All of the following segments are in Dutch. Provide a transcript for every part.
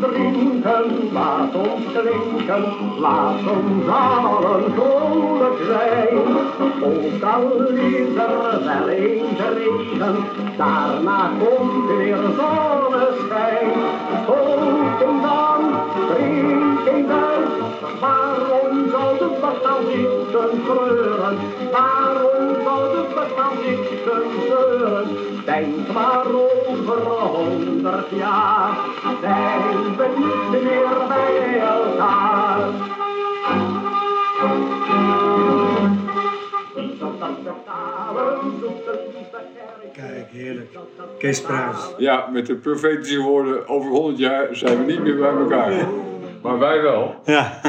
drinken, laat ons drinken, laat ons allen vrolijk zijn. Ook al is er wel eens regen, daarna komt weer zonneschijn. Ook dan, drinken uit, waarom zou de bestaan zitten treuren? Waarom zou de bestaan zitten treuren? Denk maar over honderd jaar, zijn we niet meer bij elkaar. Kijk, heerlijk. Kees Pruis. Ja, met de profetische woorden, over 100 jaar zijn we niet meer bij elkaar. Maar wij wel. Ja.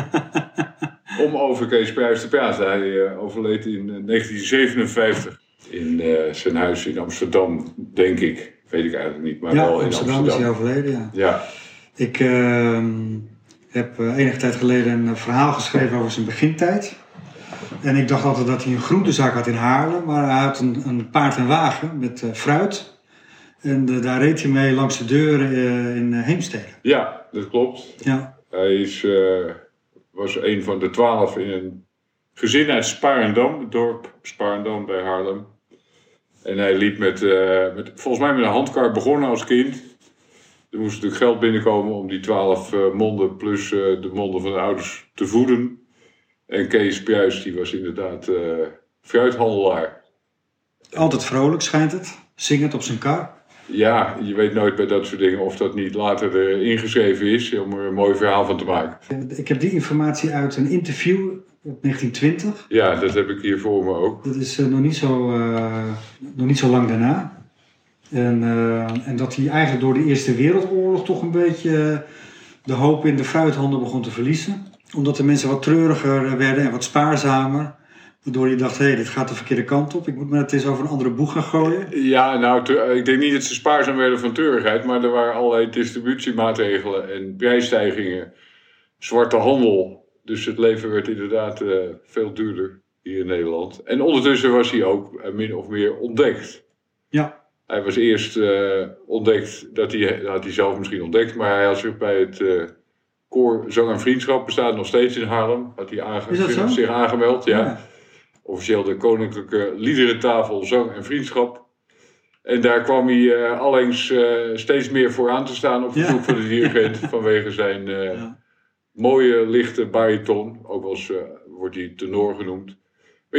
Om over Kees Pruis te praten. Hij eh, overleed in eh, 1957 in eh, zijn huis in Amsterdam, denk ik. Weet ik eigenlijk niet, maar ja, wel in Amsterdam Amsterdam. is hij overleden, ja. Ja, Ik ehm, heb eh, enige tijd geleden een eh, verhaal geschreven over zijn begintijd. En ik dacht altijd dat hij een groentezaak had in Haarlem, maar hij had een, een paard en wagen met fruit. En daar reed hij mee langs de deuren in Heemstede. ja, dat klopt. Ja, Hij is, was een van de twaalf in een gezin uit Sparendam, het dorp Sparendam bij Haarlem. En hij liep met, eh, met, volgens mij met een handkar begonnen als kind. Er moest natuurlijk geld binnenkomen om die twaalf eh, monden plus eh, de monden van de ouders te voeden. En Kees Pruis, die was inderdaad fruithandelaar. altijd vrolijk schijnt het. Zingend op zijn kar. Ja, je weet nooit bij dat soort dingen of dat niet later er ingeschreven is om er een mooi verhaal van te maken. Ik heb die informatie uit een interview 1920. Ja, dat heb ik hier voor me ook. Dat is eh, nog, niet zo, eh, nog niet zo lang daarna. En, eh, en dat hij eigenlijk door de Eerste Wereldoorlog toch een beetje de hoop in de fruithandel begon te verliezen. Omdat de mensen wat treuriger werden en wat spaarzamer. Waardoor hij dacht, hé, hey, dit gaat de verkeerde kant op. Ik moet me het eens over een andere boeg gaan gooien. Ja, nou, ik denk niet dat ze spaarzaam werden van treurigheid, maar er waren allerlei distributiemaatregelen en prijsstijgingen, zwarte handel. Dus het leven werd inderdaad eh, veel duurder hier in Nederland. En ondertussen was hij ook eh, min of meer ontdekt. Ja, Hij was eerst eh, ontdekt, dat hij, dat had hij zelf misschien ontdekt, maar hij had zich bij het koor Zang en Vriendschap, bestaat nog steeds in Haarlem, had hij aange- Is dat zo? zich aangemeld. ja ja. officieel de Koninklijke Liederentafel Zang en Vriendschap. En daar kwam hij eh, allengs steeds meer voor aan te staan op Ja. verzoek van de dirigent vanwege zijn Ja. Mooie lichte bariton. Ook wel eens eh, wordt hij tenor genoemd. In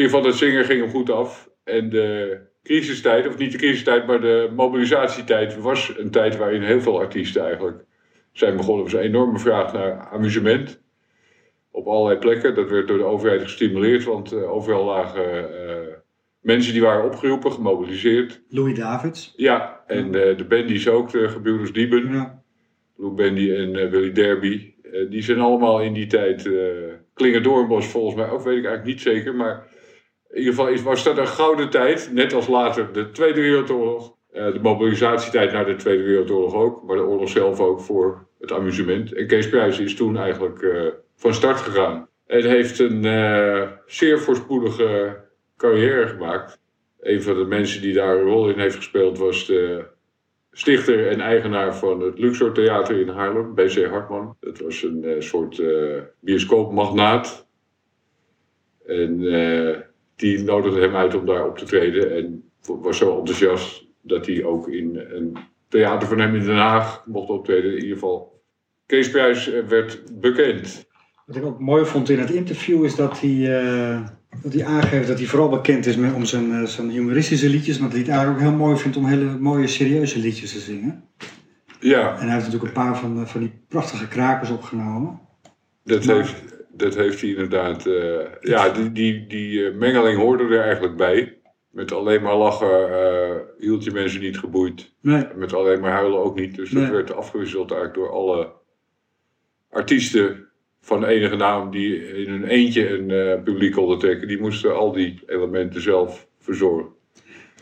ieder geval, dat zingen ging hem goed af. En de crisistijd, of niet de crisistijd, maar de mobilisatietijd was een tijd waarin heel veel artiesten eigenlijk zijn begonnen. Er was een enorme vraag naar amusement op allerlei plekken. Dat werd door de overheid gestimuleerd, want eh, overal lagen eh, mensen die waren opgeroepen, gemobiliseerd. Louis Davids. Ja, en de bandies ook, de gebroeders Dieben, Ja. Lou en Willy Derby. Eh, die zijn allemaal in die tijd, Klingen Doornbos volgens mij, ook weet ik eigenlijk niet zeker, maar in ieder geval is, was dat een gouden tijd, net als later de Tweede Wereldoorlog. Eh, de mobilisatietijd na de Tweede Wereldoorlog ook, maar de oorlog zelf ook voor het amusement. En Kees Pruis is toen eigenlijk van start gegaan. En heeft een zeer voorspoedige carrière gemaakt. Een van de mensen die daar een rol in heeft gespeeld was de stichter en eigenaar van het Luxor Theater in Haarlem, B.C. Hartman. Dat was een eh, soort eh, bioscoopmagnaat. En eh, die nodigde hem uit om daar op te treden. En was zo enthousiast dat hij ook in een theater van hem in Den Haag mocht optreden. In ieder geval, Kees eh, werd bekend. Wat ik ook mooi vond in het interview is dat hij, dat hij aangeeft dat hij vooral bekend is met, om zijn, eh, zijn humoristische liedjes. Maar dat hij het eigenlijk ook heel mooi vindt om hele mooie serieuze liedjes te zingen. Ja, En hij heeft natuurlijk een paar van, eh, van die prachtige krakers opgenomen. dat Maar- heeft, dat heeft hij inderdaad. eh, ja, die, die, die mengeling hoorde er eigenlijk bij. Met alleen maar lachen hield je mensen niet geboeid. Nee, Met alleen maar huilen ook niet. Dus dat werd afgewisseld eigenlijk door alle artiesten van enige naam die in hun eentje een eh, publiek konden trekken. Die moesten al die elementen zelf verzorgen.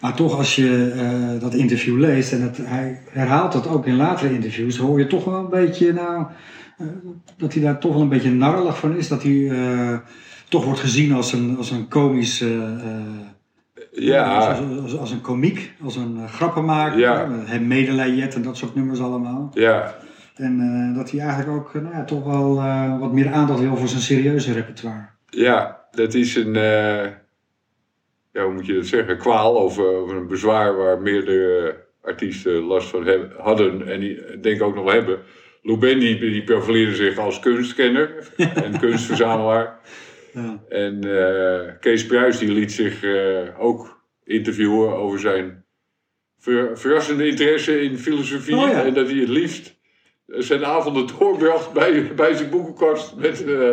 maar toch als je eh, dat interview leest en het, hij herhaalt dat ook in latere interviews, hoor je toch wel een beetje nou, dat hij daar toch wel een beetje narrelig van is. Dat hij toch wordt gezien als een, als een komisch. Ja, Als, als, als een komiek, als een grappenmaker, Ja. medelijjet en dat soort nummers allemaal. ja, En eh, dat hij eigenlijk ook eh, nou ja, toch wel eh, wat meer aandacht wil voor zijn serieuze repertoire. Ja, dat is een, ja, hoe moet je dat zeggen, kwaal of, of een bezwaar waar meerdere artiesten last van hebben, hadden en die eh, denk ik ook nog hebben. Lou Ben die, profileerde zich als kunstkenner en kunstverzamelaar. Ja. En Kees Pruis die liet zich ook interviewen over zijn ver- verrassende interesse in filosofie. Oh ja. En dat hij het liefst zijn avonden doorbracht bij, bij zijn boekenkast met eh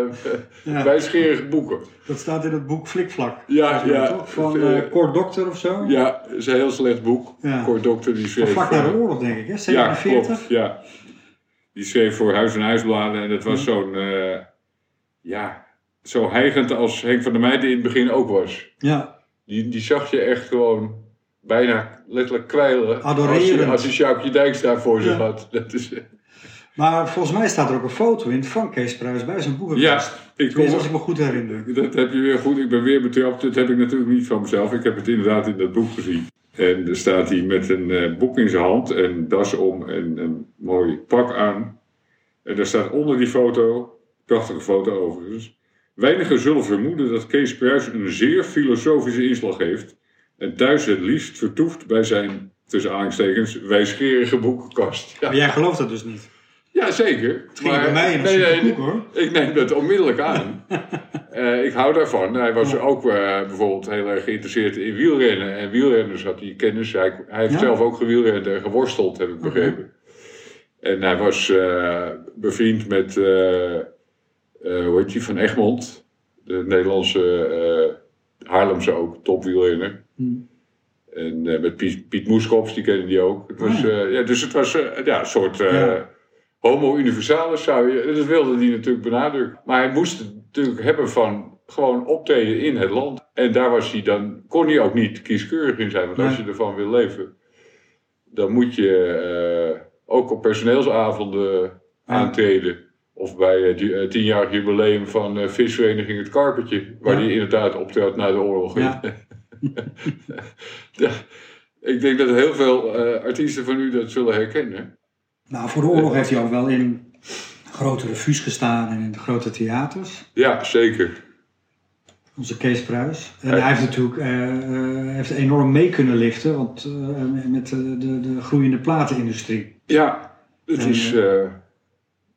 Ja. wijsgerige boeken. Dat staat in het boek Flikvlak. Ja, ja. Toch? Van Eh, eh Kort Dokter of zo? Ja, het is een heel slecht boek. Ja. Kort Dokter die schreef... vlak na de voor- oorlog, denk ik, hè? ja, 47? klopt. Ja. Die schreef voor Huis en Huisbladen en dat was zo'n... eh, ja, zo heigend als Henk van der Meijden in het begin ook was. Ja. Die, die zag je echt gewoon bijna letterlijk kwijlen. Als je, Adorerend. als je Sjoukje Dijkstra voor zich Ja. had. Dat is, Maar volgens mij staat er ook een foto in van Kees Pruis bij zijn boekenkast. ja, ik kom, als ik me goed herinner. dat heb je weer goed. Ik ben weer betrapt. Dat heb ik natuurlijk niet van mezelf. Ik heb het inderdaad in dat boek gezien. En er staat hij met een eh, boek in zijn hand en das om en een mooi pak aan. En daar staat onder die foto, prachtige foto overigens. Weinigen zullen vermoeden dat Kees Pruis een zeer filosofische inslag heeft. En thuis het liefst vertoeft bij zijn, tussen aanhalingstekens, wijsgerige boekenkast. Ja, Maar jij gelooft dat dus niet. Ja zeker. Het ging bij mij een superboek, hoor. ik neem dat onmiddellijk aan. Eh, ik hou daarvan. Hij was Ja. ook eh, bijvoorbeeld heel erg geïnteresseerd in wielrennen. En wielrenners had hij kennis. Hij, hij heeft Ja? zelf ook gewielrend en geworsteld, heb ik begrepen. En hij was eh, bevriend met, hoe heet die, Van Egmond. De Nederlandse, Haarlemse ook, topwielrenner. Hm. En met Piet, Piet Moeskops, die kennen die ook. Het was, Ah, ja. ja, dus het was ja, een soort Ja. Homo universalis zou je... Dat wilde hij natuurlijk benadrukken. Maar hij moest het natuurlijk hebben van gewoon optreden in het land. En daar was hij dan, kon hij ook niet kieskeurig in zijn. Want als je ervan wil leven, dan moet je eh, ook op personeelsavonden Ja. aantreden. Of bij het ju- eh, tienjarig jubileum van eh, visvereniging Het Karpertje. Waar Ja. hij inderdaad optrad na de oorlog. Ja. Ik denk dat heel veel artiesten van u dat zullen herkennen. Nou, voor de oorlog heeft hij ook wel in grote revues gestaan en in de grote theaters. Ja, zeker. Onze Kees Pruis. En hij heeft natuurlijk eh, eh, heeft enorm mee kunnen liften want, eh, met de, de, de groeiende platenindustrie. Ja, het En, is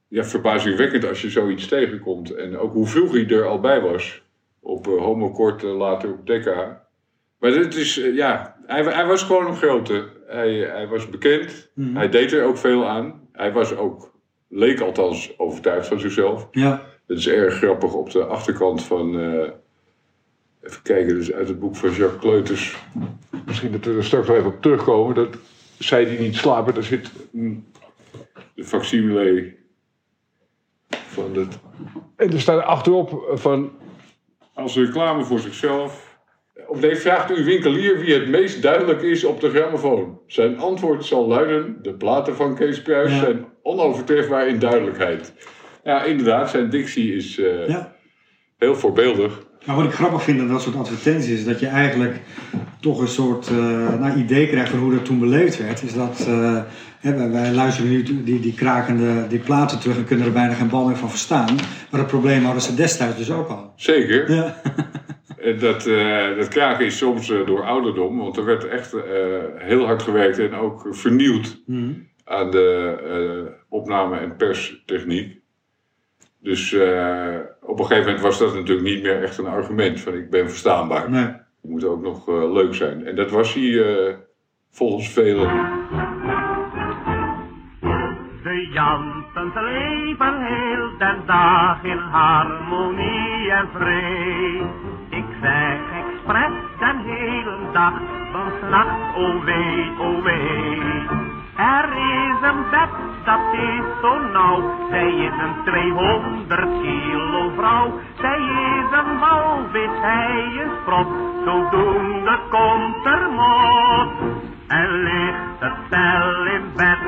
ja, verbazingwekkend als je zoiets tegenkomt. En ook hoe vroeg hij er al bij was. Op Homokort, later op Decca. Maar dit is, ja, hij, hij was gewoon een grote. Hij, hij was bekend. Mhm. Hij deed er ook veel aan. Hij was ook, leek althans, overtuigd van zichzelf. Ja, Het is erg grappig op de achterkant van. eh, even kijken, dus uit het boek van Jacques Kleuters. Misschien dat we er straks wel even op terugkomen. Dat zij die niet slapen, daar zit een, de facsimile van het. En er staat achterop van. Als reclame voor zichzelf. Op deze vraagt uw winkelier wie het meest duidelijk is op de grammofoon. Zijn antwoord zal luiden: de platen van Kees Pruis Ja. zijn onovertrefbaar in duidelijkheid. Ja, inderdaad, zijn dictie is eh, ja. heel voorbeeldig. Maar wat ik grappig vind aan dat soort advertenties is dat je eigenlijk toch een soort eh, nou, idee krijgt van hoe dat toen beleefd werd. Is dat eh, hè, wij, wij luisteren nu die, die krakende die platen terug en kunnen er bijna geen bal meer van verstaan. Maar het probleem hadden ze destijds dus ook al. Zeker. Ja, En dat, eh, dat kraken is soms eh, door ouderdom, want er werd echt eh, heel hard gewerkt en ook vernieuwd Mhm. aan de eh, opname- en perstechniek. Dus eh, op een gegeven moment was dat natuurlijk niet meer echt een argument van ik ben verstaanbaar. nee. Je moet ook nog eh, leuk zijn. En dat was hij eh, volgens velen. De Jansens leven heel den dag in harmonie en vrede. Ik zeg expres den hele dag, van s'nachts oh wee, oh wee. Er is een bed, dat is zo nauw, zij is een 200 kilo vrouw. Zij is een walvis, hij is prop, zodoende komt er mot. En ligt het stel in bed,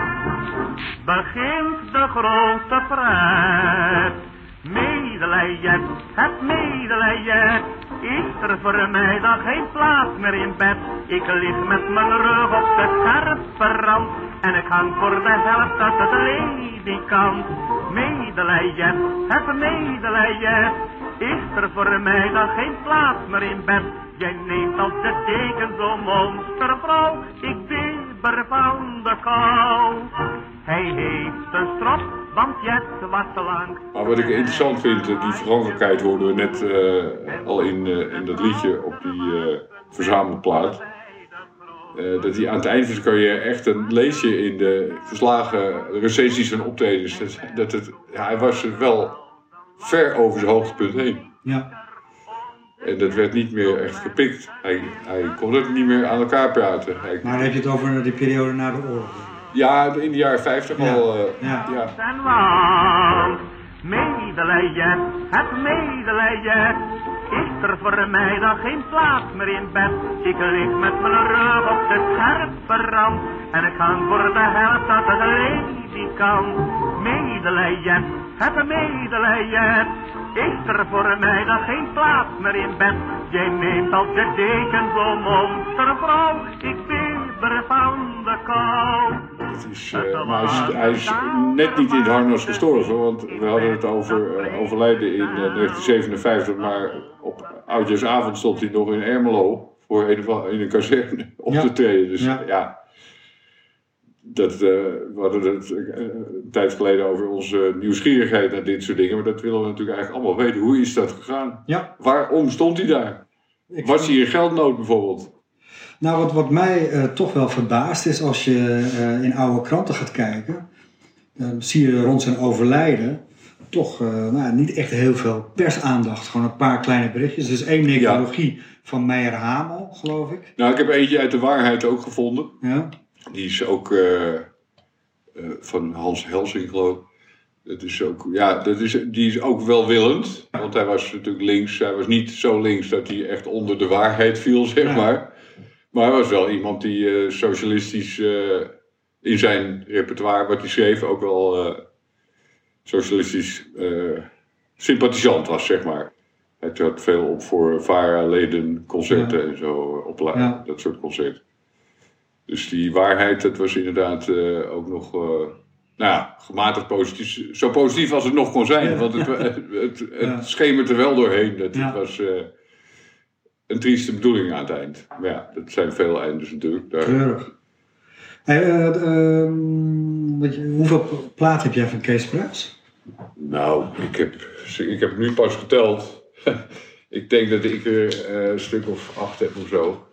begint de grote pret. Medelijden, het medelijden, is er voor mij dan geen plaats meer in bed. Ik lig met mijn rug op de scherpe rand. En ik hang voor de helft uit het ledikant. Medelijden, heb medelijden. Is er voor mij dan geen plaats meer in bed? Jij neemt als de deken zo'n monstervrouw. Ik bibber van de kou. Hij heeft een strop, want Jet was te lang. Maar wat ik interessant vind, eh, die vergankelijkheid hoorden we net eh, al in, eh, in dat liedje op die eh, verzamelplaat. Eh, dat hij aan het eind van zijn carrière echt een lees je in de verslagen recensies van optredens. Dat, dat het, ja, hij was wel ver over zijn hoogtepunt heen. Ja. En dat werd niet meer echt gepikt. Hij, hij kon het niet meer aan elkaar praten. Hij- Maar dan heb je het over de periode na de oorlog. Ja, in de jaren 50 Ja. al. eh, Ja. ja. en land. Medelijden, het medelijden. Is er voor mij dan geen plaats meer in bed? Ik lig met mijn rug op de scherpe rand. En ik hang voor de helft uit het ledikant. Medelijden, het medelijden. Is er voor mij dan geen plaats meer in bed? Jij neemt als je deken zo'n monstervrouw. Ik bibber van de kou. Het is, eh, maar hij is, hij is net niet in het harnas gestorven, want we hadden het over eh, overlijden in eh, 1957, maar op oudjaarsavond stond hij nog in Ermelo voor een, in een kazerne op Ja. te treden. Dus Ja. ja, dat, eh, we hadden het eh, een tijd geleden over onze nieuwsgierigheid naar dit soort dingen, maar dat willen we natuurlijk eigenlijk allemaal weten. Hoe is dat gegaan? Ja. Waarom stond hij daar? Ik- Was hij in geldnood bijvoorbeeld? Nou, wat, wat mij eh, toch wel verbaast is als je eh, in oude kranten gaat kijken, eh, zie je rond zijn overlijden toch eh, nou, niet echt heel veel persaandacht. Gewoon een paar kleine berichtjes. Er is één necrologie van Meijer Hamel, geloof ik. Nou, ik heb eentje uit de waarheid ook gevonden. Ja. Die is ook van Hans Helsing, geloof ik. Dat is ook, ja, dat is, die is ook welwillend. Want hij was natuurlijk links. Hij was niet zo links dat hij echt onder de waarheid viel, zeg Ja. maar. Maar hij was wel iemand die eh, socialistisch eh, in zijn repertoire, wat hij schreef, ook wel eh, socialistisch sympathisant was, zeg maar. Hij trad veel op voor VARA-leden, concerten en zo, op Ja. dat soort concerten. Dus die waarheid, dat was inderdaad ook nog, nou ja, gematigd positief. Zo positief als het nog kon zijn. Ja. Want het, het, het, het Ja. schemert er wel doorheen. Dat. Het was een trieste bedoeling aan het eind. Maar ja, dat zijn veel eindes natuurlijk. Daar, Treurig. Hey, eh, ehm, hoeveel plaat heb jij van Kees Pruis? Nou, ik heb, ik heb het nu pas geteld. ik denk dat ik er eh, een stuk of acht heb of zo.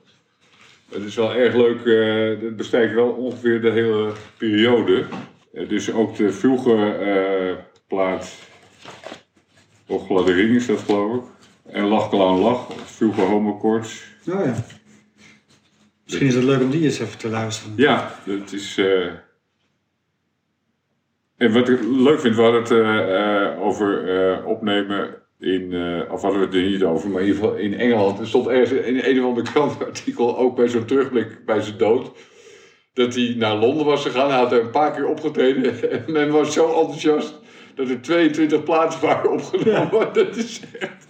Het is wel erg leuk. eh het bestrijkt wel ongeveer de hele periode. Dus ook de vroege plaat. Och, gladde ring is dat geloof ik. En Lach Clown Lach. Vroege homokoorts. Oh ja. Misschien is het leuk om die eens even te luisteren. Ja, dat is. eh, En wat ik leuk vind, we hadden het eh, eh, over opnemen in. of hadden we het er niet over, maar in ieder geval in Engeland. Er stond ergens in een of ander krantartikel, ook bij zo'n terugblik bij zijn dood. Dat hij naar Londen was gegaan. Hij had er een paar keer opgetreden. En men was zo enthousiast dat er 22 plaatsen waren opgenomen. Dat is echt.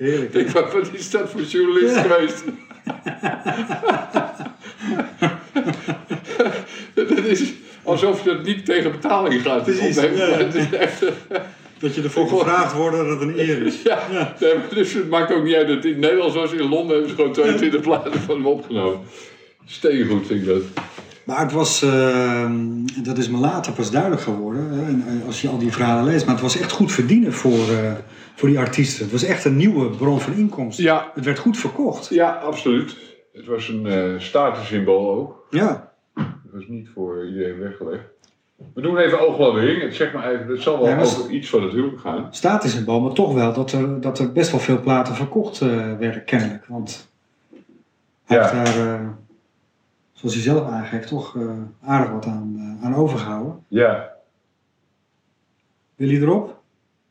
Heerlijk. Ik wat wat is dat voor journalist Ja. geweest? dat is alsof je dat niet tegen betaling gaat Precies, opnemen. ja, ja. Het is echt, Dat je ervoor gevraagd wordt dat het een eer is. ja, nee, dus het maakt ook niet uit dat in het Nederlands was. In Londen hebben ze gewoon 22 platen van hem opgenomen. Steengoed vind ik dat. Maar het was, eh, dat is me later pas duidelijk geworden, hè, en, eh, als je al die verhalen leest, maar het was echt goed verdienen voor, eh, voor die artiesten. Het was echt een nieuwe bron van inkomsten. Ja. Het werd goed verkocht. Ja, absoluut. Het was een eh statussymbool ook. Ja, Het was niet voor iedereen weggelegd. We doen even oogladdering. Zeg maar even, het zal wel Ja, over iets van het huwelijk gaan. statussymbool, maar toch wel dat er, dat er best wel veel platen verkocht werden, kennelijk. Want hij Ja. daar, zoals hij zelf aangeeft, toch eh, aardig wat aan, eh, aan overgehouden. Ja, Wil je erop?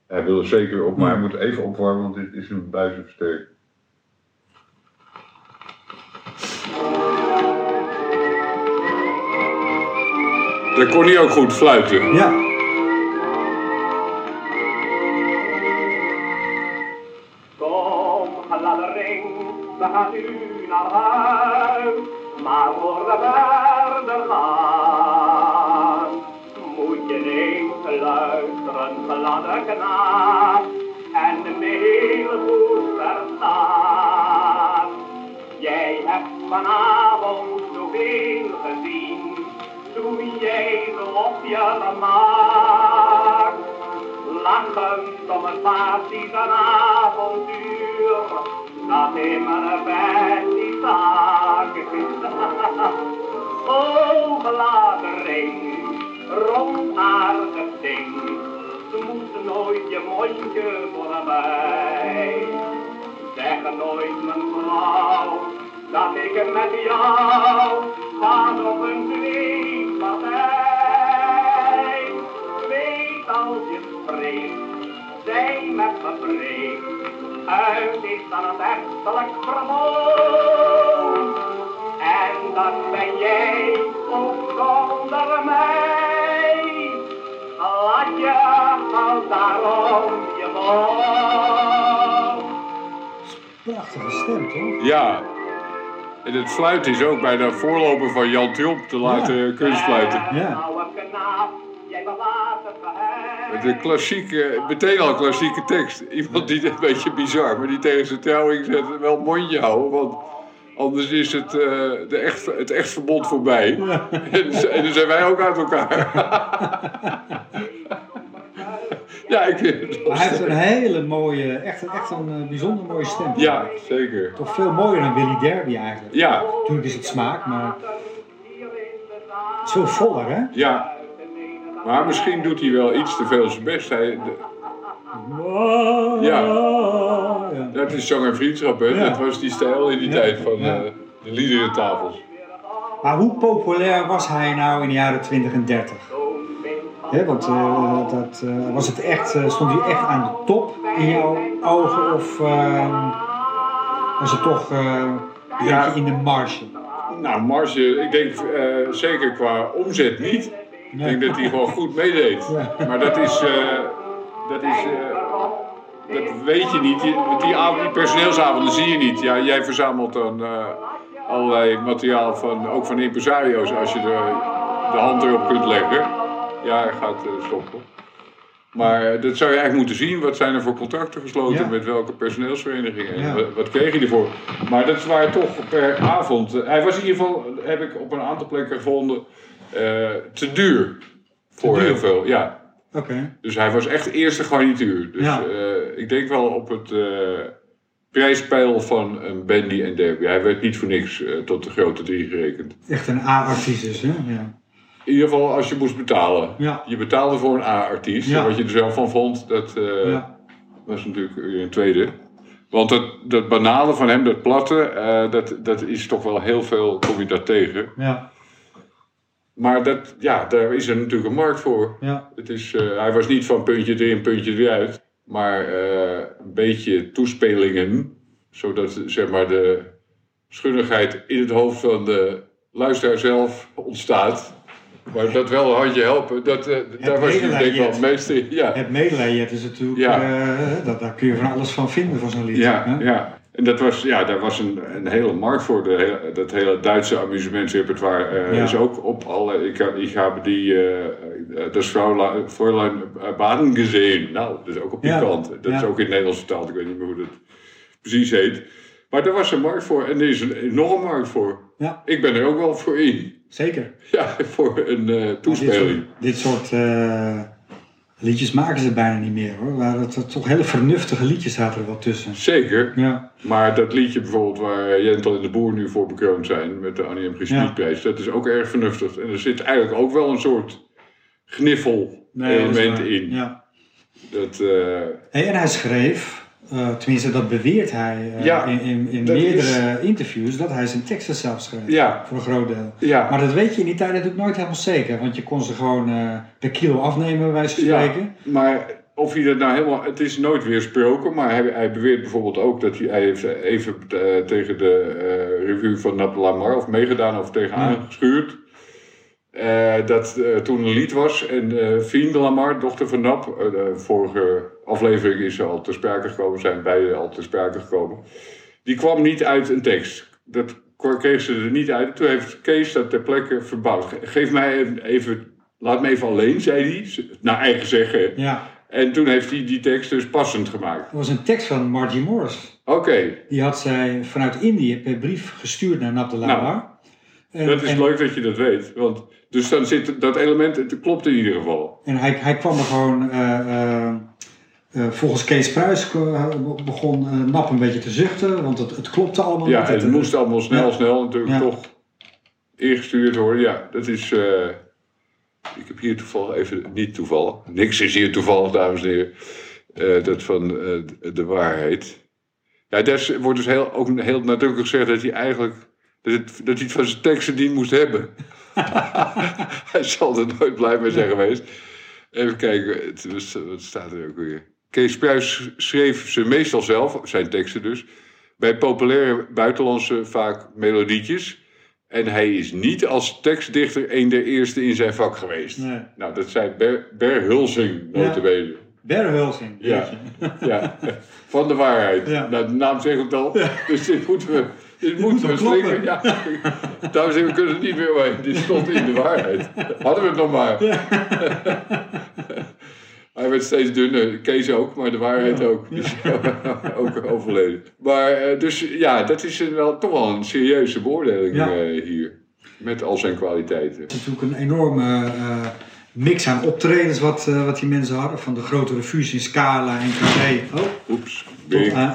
hij wil er zeker op, maar Ja. hij moet even opwarmen, want dit is een buizenversterker. Daar kon hij ook goed fluiten. Ja. En het fluiten is ook bij de voorloper van Jan Tromp te laten kunstfluiten. Ja. Bewaart het geheim. De klassieke, meteen al klassieke tekst. Iemand die een beetje bizar, maar die tegen zijn trouwing zet wel mondje houden. Want anders is het, eh, de echt, het echt verbond voorbij. En, en dan zijn wij ook uit elkaar. ja, ik Maar hij heeft een hele mooie, echt, echt een eh, bijzonder mooie stem. Ja, zeker. Toch veel mooier dan Willy Derby eigenlijk. Ja, Natuurlijk is het smaak, maar veel voller, hè? ja. Maar misschien doet hij wel iets te veel zijn best. Hij, de- Ja. ja. dat is zang en vriendschap, hè? Ja. Dat was die stijl in die Ja. tijd van eh, de liederentafels. Maar hoe populair was hij nou in de jaren 20 en 30? Hè, want eh, dat, eh, was het echt, eh, stond hij echt aan de top in jouw ogen of eh, was het toch een Ja. beetje in de marge? Nou, marge, ik denk zeker qua omzet niet. Ik denk dat hij gewoon goed meedeed. Ja. Maar dat is, dat is, dat weet je niet. Die, avond, die personeelsavonden zie je niet. Ja, jij verzamelt dan allerlei materiaal van, ook van impresario's als je de, de hand erop kunt leggen. Ja, hij gaat eh, stoppen. Maar eh, dat zou je eigenlijk moeten zien. Wat zijn er voor contracten gesloten Ja. met welke personeelsverenigingen? Ja. wat, wat kreeg je ervoor? Maar dat waren toch per avond. eh, hij was in ieder geval, heb ik op een aantal plekken gevonden, te duur. Voor duur? heel veel, ja. Oké. Dus hij was echt eerste garnituur. Dus Ja. ik denk wel op het eh, prijspeil van een Bandy en Derby. Hij werd niet voor niks tot de grote drie gerekend. Echt een A-artiest dus, hè? Ja. In ieder geval als je moest betalen. Ja. Je betaalde voor een A-artiest. Ja. Wat je er zelf van vond, dat eh, Ja. was natuurlijk weer een tweede. Want dat, dat banale van hem, dat platte, eh, dat, dat is toch wel heel veel, kom je daar tegen. Ja. Maar dat, ja, daar is er natuurlijk een markt voor. Ja. Het is, eh, hij was niet van puntje erin, puntje eruit. Maar eh, een beetje toespelingen. Zodat zeg maar, de schunnigheid in het hoofd van de luisteraar zelf ontstaat. Maar dat wel een handje helpen, dat, eh, daar was hij denk ik wel het meest in. Ja, Het medelijden is natuurlijk, Ja. eh, dat, daar kun je van alles van vinden van zo'n lied. ja, hè? ja. En dat was, ja, daar was een, een hele markt voor. De, dat hele Duitse amusementsrepertoire eh, Ja. is ook op alle... Ik, heb- ik heb die, das Fraulein, Fräulein Baden gezien. Nou, dat is ook op die Ja. kant. Dat is ook in het Nederlands vertaald. Ik weet niet meer hoe dat precies heet. Maar daar was een markt voor. En er is een enorme markt voor. Ja. Ik ben er ook wel voor in. Zeker. Ja, voor een Dit toespeling. dit soort eh, liedjes maken ze bijna niet meer hoor. Waar het, toch hele vernuftige liedjes zaten er wel tussen. Zeker. Ja, Maar dat liedje bijvoorbeeld waar Jentel en de Boer nu voor bekroond zijn met de Annie M. G. Ja. Smitprijs, dat is ook erg vernuftig. En er zit eigenlijk ook wel een soort gniffel Nee, element in. Ja. Dat, Hey, en hij schreef, eh, tenminste dat beweert hij eh, Ja, in, in, in meerdere interviews, dat hij zijn teksten zelf schreef. ja, Voor een groot deel. ja, Maar dat weet je in die tijd natuurlijk nooit helemaal zeker. Want je kon ze gewoon eh per kilo afnemen, bij wijze van spreken. maar of hij dat nou helemaal, het is nooit weersproken, maar hij, hij beweert bijvoorbeeld ook dat hij, hij heeft even tegen de revue van Nap Lamar of meegedaan of tegenaan Ja. geschuurd. Eh, dat toen een lied was en Fien de Lamar, dochter van Nap, de vorige aflevering is al ter sprake gekomen, zijn beide al ter sprake gekomen. Die kwam niet uit een tekst. Dat kreeg ze er niet uit. Toen heeft Kees dat ter plekke verbouwd. Ge- Geef mij even- laat me even alleen, zei hij. Naar eigen zeggen. Ja, En toen heeft hij die tekst dus passend gemaakt. dat was een tekst van Margie Morris. Oké, Die had zij vanuit Indië per brief gestuurd naar Nab de Lawar. En- dat is en- leuk dat je dat weet. Want, dus dan zit dat element, het klopt in ieder geval. En hij, hij kwam er gewoon, eh, eh, eh, volgens Kees Pruis eh, begon eh, Nap een beetje te zuchten, want het, het klopte allemaal Ja, niet. het Het- moest allemaal snel, Ja. snel natuurlijk Ja. toch ingestuurd worden. Ja, dat is. ik heb hier toevallig even, niet toevallig, niks is hier toevallig, dames en heren. dat van de- waarheid. Ja, daar wordt dus heel, ook heel nadrukkelijk gezegd dat hij eigenlijk. Dat, het, dat hij het van zijn teksten niet moest hebben. hij zal er nooit blij mee zijn geweest. Even kijken, het, wat staat er ook weer? Kees Pruis schreef ze meestal zelf, zijn teksten dus, bij populaire buitenlandse vaak melodietjes. En hij is niet als tekstdichter een der eerste in zijn vak geweest. Nee. Nou, dat zei Ber, Ber Hulsing, notabene. Berhulsing. Ja. Ja, van de waarheid. Ja. Nou, de naam zegt het al. Dus dit moeten we, dit moeten we wel slingen. Ja. Dames en heren, we kunnen het niet meer omheen. Dit stond in de waarheid. Hadden we het nog maar. Hij werd steeds dunner. Kees ook, maar de waarheid ook. Die is ook overleden. Maar eh, dus ja, dat is een wel, toch wel een serieuze beoordeling Ja. eh, hier. Met al zijn kwaliteiten. natuurlijk een enorme eh, mix aan optredens wat, wat die mensen hadden. Van de grote revues in Scala en Carré. Oh, Oeps. tot aan,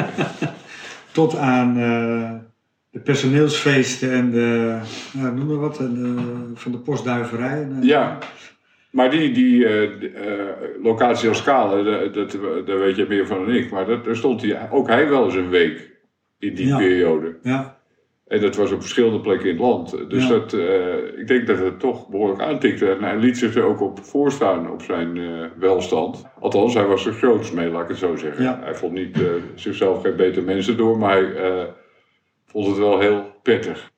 tot aan de personeelsfeesten en de, ja, noem maar wat, de, van de postduiverij. En, Ja, maar die, die eh, locatie als Kale, dat, daar weet je meer van dan ik. Maar dat, daar stond hij, ook hij wel eens een week in die Ja. periode. Ja, En dat was op verschillende plekken in het land. Dus Ja. dat, eh, ik denk dat het toch behoorlijk aantikte. En hij liet zich er ook op voorstaan op zijn welstand. Althans, hij was er groots mee, laat ik het zo zeggen. Ja. Hij vond niet zichzelf geen beter mensen door, maar hij vond het wel heel prettig.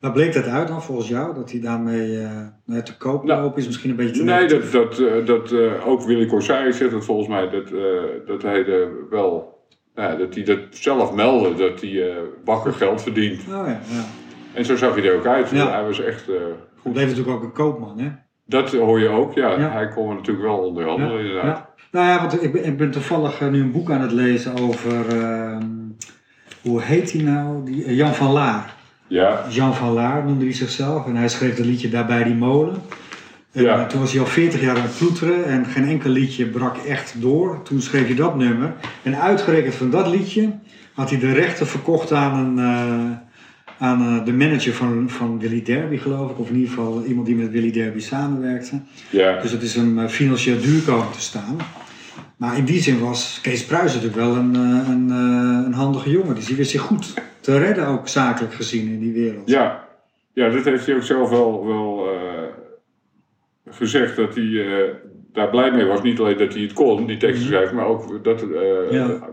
Waar bleek dat uit dan volgens jou? Dat hij daarmee nou, te koop Nou, lopen is misschien een beetje te Nee, negatief. dat, dat, eh, dat eh, ook Willy Corsari zegt het volgens mij, dat, dat hij er wel, nou dat hij dat zelf meldde, dat hij bakken geld verdient. Oh ja, ja. En zo zag hij er ook uit. Ja. Hij was echt, Goed, bleef natuurlijk ook een koopman, hè? dat hoor je ook, ja. Ja. Hij kon er natuurlijk wel onderhandelen inderdaad. Ja. Nou ja, want ik ben, ik ben toevallig nu een boek aan het lezen over, ehm, hoe heet hij nou? Die, Jan van Laar. Ja, Jean van Laar noemde hij zichzelf en hij schreef het liedje Daarbij die molen. En Ja. eh, toen was hij al 40 jaar aan het ploeteren en geen enkel liedje brak echt door. Toen schreef hij dat nummer. En uitgerekend van dat liedje had hij de rechten verkocht aan, een, eh, aan eh, de manager van, van Willy Derby, geloof ik. Of in ieder geval iemand die met Willy Derby samenwerkte. ja. Dus het is hem financieel duur komen te staan. Maar in die zin was Kees Pruis natuurlijk wel een, een, een handige jongen. Dus die wist zich goed te redden, ook zakelijk gezien in die wereld. Ja, ja dat heeft hij ook zelf wel, wel eh, gezegd dat hij eh, daar blij mee was. Niet alleen dat hij het kon, die teksten schrijven, maar ook dat Mhm. Ja.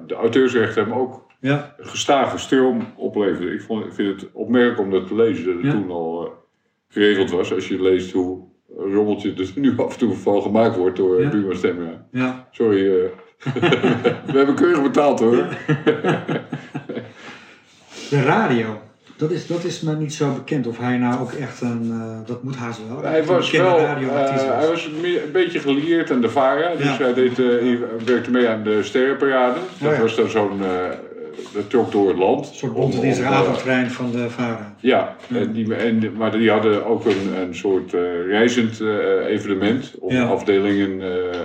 Ja, een gestage stroom opleverde. Ik, vond, ik vind het opmerkelijk om dat te lezen, dat het Ja. toen al geregeld was. Als je leest hoe rommeltje er nu af en toe van gemaakt wordt door Ja. ja. Buma ja. Sorry, we hebben keurig betaald hoor. De radio. Dat is, dat is me niet zo bekend of hij nou ook echt een. eh, dat moet haast wel. Hij was wel, radioartiest was. hij was meer- een beetje gelieerd aan de VARA. Dus Ja. hij deed, eh, hij werkte mee aan de Sterrenparade. Dat Oh ja. was dan zo'n, eh, dat trok door het land. Een soort bonte dinsdagavondtrein van de VARA. Ja, en die, en, maar die hadden ook een, een soort eh, reizend eh, evenement. Om Ja. afdelingen, eh,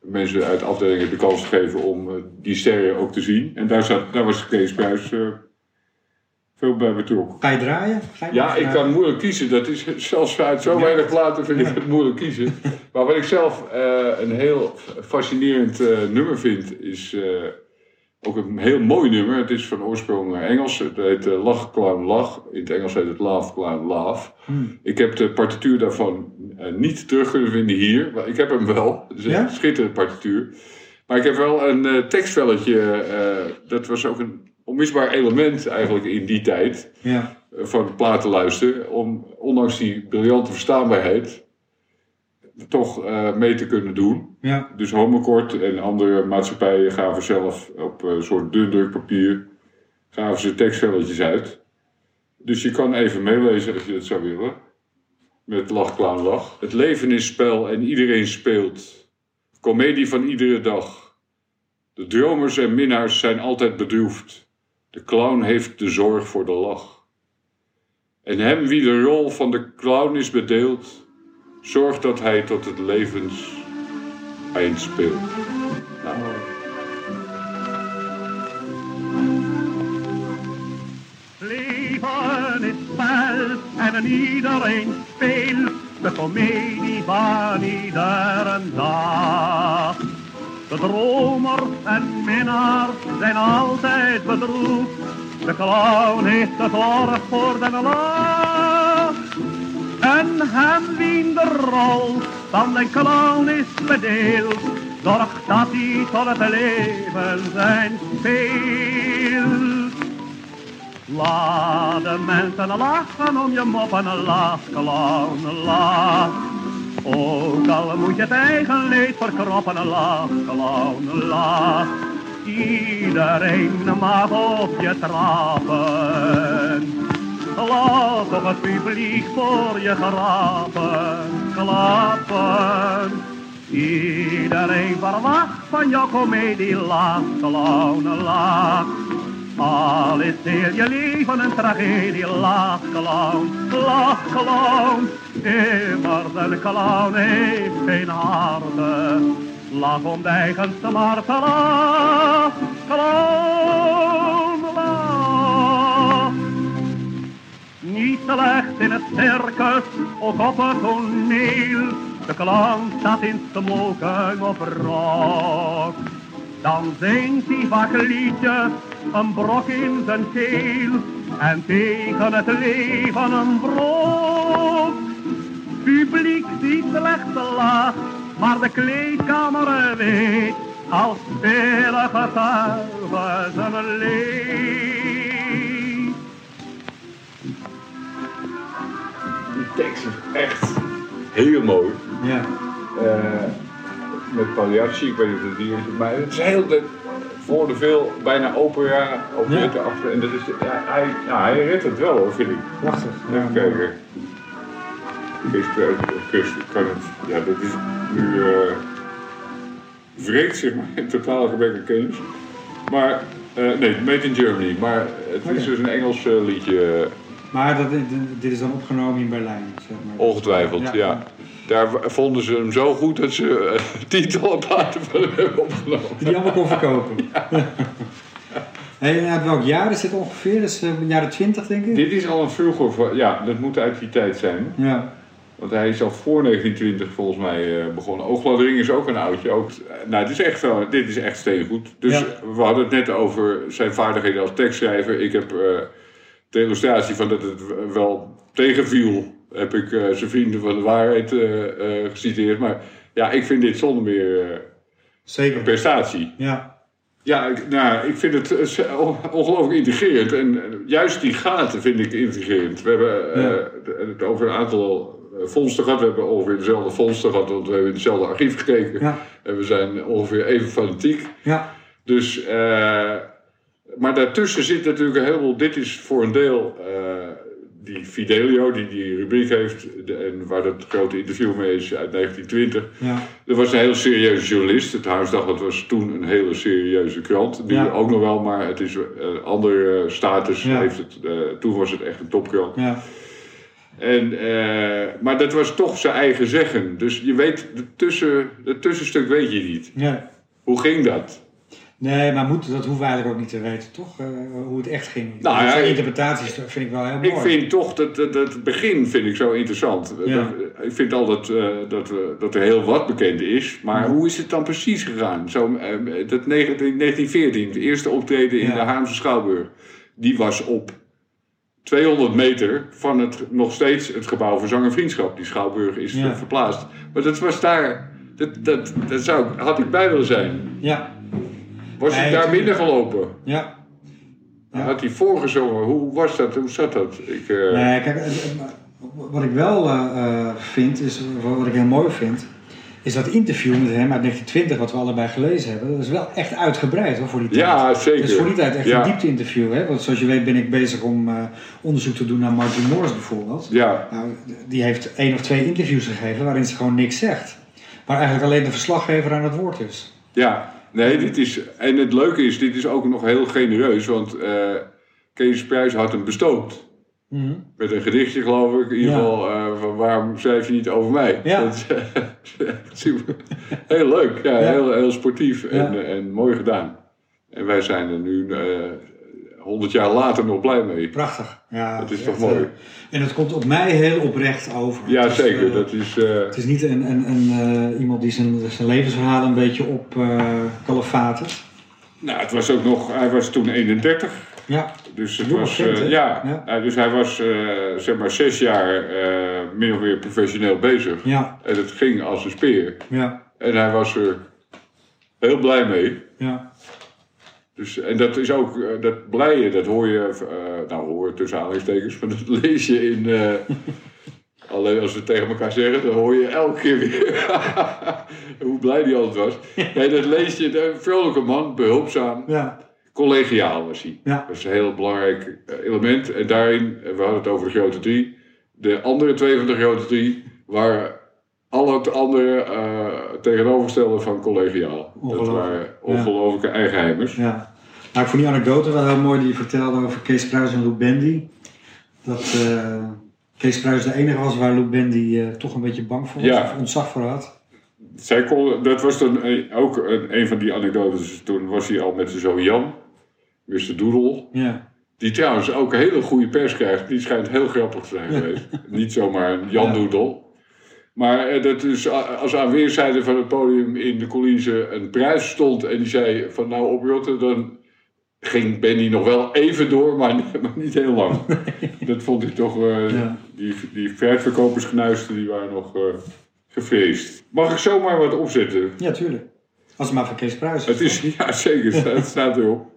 mensen uit afdelingen de kans te geven om die sterren ook te zien. En daar, zat, daar was Kees Pruis eh, veel bij betrokken. Ga je draaien? Ga je Ja, ik draaien? kan moeilijk kiezen. Dat is zelfs uit zo weinig platen vind ik het moeilijk kiezen. Maar wat ik zelf eh, een heel fascinerend eh, nummer vind, is eh, ook een heel mooi nummer. Het is van oorsprong Engels. Het heet Lach, Clown, Lach. In het Engels heet het Laugh, Clown, Laugh. Hmm. Ik heb de partituur daarvan niet terug kunnen vinden hier. Maar ik heb hem wel. Het is een schitterende partituur. Maar ik heb wel een tekstvelletje. dat was ook een onmisbaar element eigenlijk in die tijd Ja, eh, van platen luisteren. Om ondanks die briljante verstaanbaarheid toch eh, mee te kunnen doen. ja, Dus Homekort en andere maatschappijen gaven zelf op een soort dun drukpapier gaven ze tekstvelletjes uit. Dus je kan even meelezen als je dat zou willen. Met Lach, Lach. Het leven is spel en iedereen speelt. Comedie van iedere dag. De dromers en minnaars zijn altijd bedroefd. De clown heeft de zorg voor de lach. En hem wie de rol van de clown is bedeeld, zorgt dat hij tot het levens eind speelt. Nou, Leven is spel en iedereen speelt de komedie van iedere dag. De dromer en minnaar zijn altijd bedroefd. De clown heeft de zorg voor de lach. En hem wie de rol van de clown is bedeeld, zorgt dat hij tot het leven zijn speelt. Laat de mensen lachen om je moppen, lach, clown, lach. Ook al moet je het eigen leed verkroppen, lach, clown, lach. Iedereen mag op je trappen. Laat toch het publiek voor je grappen, klappen. Iedereen verwacht van jouw komedie, lach, clown, lach. Al is heel je leven een tragedie, lach clown, lach clown. Immer de clown heeft geen harde, lach om de eigenste marten, lach clown, lach. Niet slecht in het circus, ook op het toneel. De clown staat in smoken of rok. Dan zingt hij vaak liedjes, een brok in zijn keel. En tegen het leven een brok. Publiek ziet slecht te laag, maar de kleedkamer weet. Als vele getuigen zijn leed. die tekst is echt heel mooi. Ja. Eh, met Pagliacci, ik weet niet of het die is, maar het is heel de, voor de veel bijna opera, operette achter. En dat is, ja, hij, ja, hij redt het wel hoor, vind ik. Prachtig. Even kijken. Kan het, ja, dat is nu uh, wreekt zeg maar in totaal gebrek aan kennis. Maar, eh, nee, Made in Germany, maar het is dus een Engels eh, liedje, Maar dat, dit is dan opgenomen in Berlijn, zeg maar. ongetwijfeld, ja. Daar vonden ze hem zo goed dat ze eh, tientallen platen van hem hebben opgenomen. Die allemaal kon verkopen. hey, en uit welk jaar is dit ongeveer? Dat is uh, jaren 20, denk ik? Dit is al een vroeger, ja, dat moet uit die tijd zijn. Ja. Want hij is al voor 1920 volgens mij eh, begonnen. Oogladring is ook een oudje. Ook, eh, nou, dit is echt, wel, dit is echt steengoed. Dus Ja. we hadden het net over zijn vaardigheden als tekstschrijver. Ik heb eh, de illustratie van dat het wel tegenviel. Heb ik zijn vrienden van de waarheid eh, geciteerd. Maar ja, ik vind dit zonder meer eh, een Zeker. prestatie. Ja. Ja, ik, nou, ik vind het on- ongelooflijk intrigerend. En juist die gaten vind ik intrigerend. We hebben Ja. het over een aantal vondsten gehad. We hebben ongeveer dezelfde vondsten gehad, want we hebben in hetzelfde archief gekeken. Ja. En we zijn ongeveer even fanatiek. Ja. Dus, eh, maar daartussen zit natuurlijk een heleboel. Dit is voor een deel eh, die Fidelio, die die rubriek heeft. de- en waar dat grote interview mee is uit 1920. Ja. Er was een heel serieuze journalist. Het Huisdagblad was toen een hele serieuze krant. Nu Ja. ook nog wel, maar het is een andere status. Ja. Heeft het, eh, toen was het echt een topkrant. Ja. En, eh, maar dat was toch zijn eigen zeggen. Dus je weet, de tussen, het tussenstuk weet je niet. ja. Hoe ging dat? Nee, maar moet, dat hoeven we eigenlijk ook niet te weten, toch? Eh, hoe het echt ging. Nou Dat ja, ik- interpretaties vind ik wel heel mooi. Ik vind toch dat, dat, dat het begin vind ik zo interessant. Ja. Dat- ik vind altijd eh, dat, we- dat er heel wat bekend is. Maar hoe is het dan precies gegaan? Zo, dat 19, 1914, het eerste optreden in de Haamse Schouwburg. Die was op 200 meter van het, nog steeds het gebouw voor Zang en Vriendschap. Die Schouwburg is Ja. verplaatst. Maar dat was daar... Dat, dat, dat zou, had ik bij willen zijn. Ja. Was ik daar binnen gelopen? Ja. Ja. Had hij voorgezongen? Hoe was dat? Hoe zat dat? Ik, eh, Nee, kijk, eh, eh, wat ik wel vind, is wat ik heel mooi vind. Is dat interview met hem uit 1920, wat we allebei gelezen hebben, dat is wel echt uitgebreid hoor, voor die tijd. Ja, zeker. Het is voor die tijd echt Ja. een diepte-interview. Hè? Want zoals je weet ben ik bezig om eh, onderzoek te doen naar Martin Morris bijvoorbeeld. Ja, Nou, die heeft één of twee interviews gegeven waarin ze gewoon niks zegt. Waar eigenlijk alleen de verslaggever aan het woord is. ja. Nee, dit is... En het leuke is, dit is ook nog heel genereus. Want eh, Kees Prijs had hem bestookt. Met een gedichtje, geloof ik. In ieder Ja. geval, eh, van waarom schrijf je niet over mij? Ja. Dat is eh, super. Heel leuk. Ja, Ja. Heel, heel sportief en, eh, en mooi gedaan. En wij zijn er nu honderd jaar later nog blij mee. Prachtig. Ja, Dat is echt, toch mooi? eh, en het komt op mij heel oprecht over. Ja, zeker. eh, dat is... eh, Het is niet een, een, een, eh, iemand die zijn, zijn levensverhaal een beetje op eh kalefatert. nou, het was ook nog... Hij was toen 31. Ja, Dus, het was, vent, eh, ja, Ja. dus hij was eh, zeg maar zes jaar eh, min of meer professioneel bezig. ja, En het ging als een speer. ja, En hij was er heel blij mee. ja. Dus, en dat is ook, dat blije, dat hoor je, nou hoor tussen aanhalingstekens, maar dat lees je in, alleen als we het tegen elkaar zeggen, dan hoor je elke keer weer hoe blij die altijd was. Nee, dat lees je, een vrolijke man, behulpzaam, ja. Collegiaal was hij. Ja. Dat is een heel belangrijk eh, element. En daarin, eh, we hadden het over de grote drie, de andere twee van de grote drie waren al het andere eh, tegenovergestelde van collegiaal. Dat waren ongelooflijke eigenheimers. Ja. Nou, ik vond die anekdote wel heel mooi die je vertelde over Kees Pruis en Lou Bendy. Dat Kees Pruis de enige was waar Lou Bendy toch een beetje bang voor was, Ja. of ontzag voor had. Zij kon, dat was dan ook een, een van die anekdotes. Toen was hij al met zijn zoon Jan, Mr. Doedel. Ja, Die trouwens ook een hele goede pers krijgt. Die schijnt heel grappig te zijn geweest. Niet zomaar een Jan Ja. Doedel. Maar eh, dat is a- als aan weerszijden van het podium in de coulissen een prijs stond. En die zei van nou oprotten, dan ging Benny nog wel even door, maar, niet- maar niet heel lang. Dat vond ik toch, eh, Ja. die, die die waren nog eh gevreesd. Mag ik zomaar wat opzetten? ja tuurlijk. Als het maar van Kees Pruis Het is, ja zeker, het staat erop.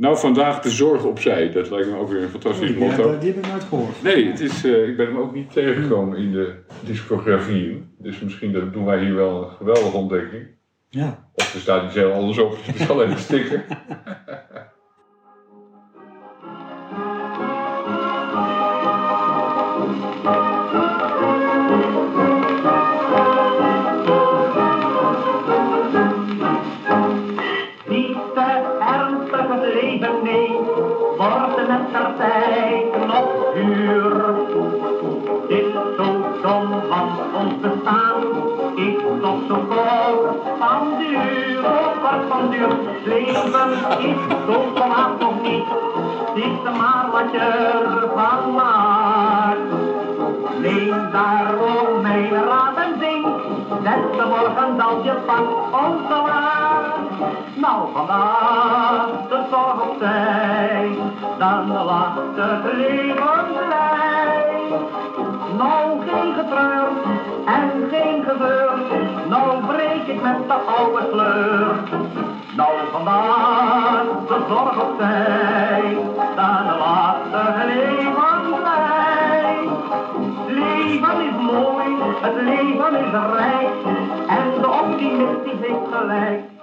Nou, vandaag de zorg opzij. Dat lijkt me ook weer een fantastisch die, motto. die heb ik nooit gehoord. Nee, het is, eh, ik ben hem ook niet tegengekomen in de discografie. Dus misschien dat doen wij hier wel een geweldige ontdekking. Ja. Of er staat iets heel anders op. Het is alleen een sticker. Tijd nog duur. Dit zo dom van ons bestaan, is toch zo kort van duur, kort van duur. Leven is zo volmaakt nog niet, is maar wat je ervan maakt. Neem daarom mijn raad en zing, zet de morgen als je pakt ongewaar. Nou vandaag de zorg opzij, dan lacht het leven blij. Nou geen getreur en geen gezeur, nou breek ik met de oude sleur. Nou vandaag de zorg opzij, dan lacht het leven blij. Leven is mooi, het leven is rijk, en de optimist die heeft gelijk.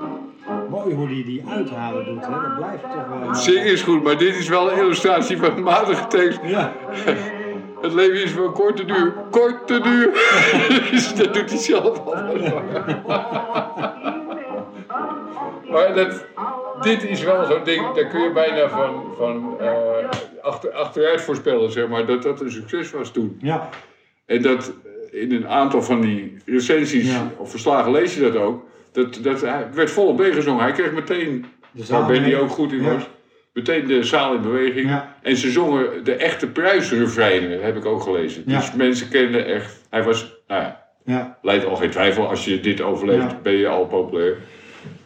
Mooi hoe die die uithalen doet, hè. dat blijft toch wel... Zing is goed, maar dit is wel een illustratie van een matige tekst. Ja, Het leven is van korte duur. Korte duur! Dus dat doet hij zelf al. Maar dat, dit is wel zo'n ding, daar kun je bijna van, van eh, achter, achteruit voorspellen, zeg maar, dat dat een succes was toen. ja, En dat eh, in een aantal van die recensies Ja. of verslagen lees je dat ook. Dat, dat, hij werd volop meegezongen. Hij kreeg meteen, waar Benny mee. ook goed in Ja. was, meteen de zaal in beweging. Ja. En ze zongen de echte prijsrefreinen, heb ik ook gelezen. Ja. Dus mensen kenden echt, hij was, nou ja, ja. leidt al geen twijfel. Als je dit overleeft, ben je al populair.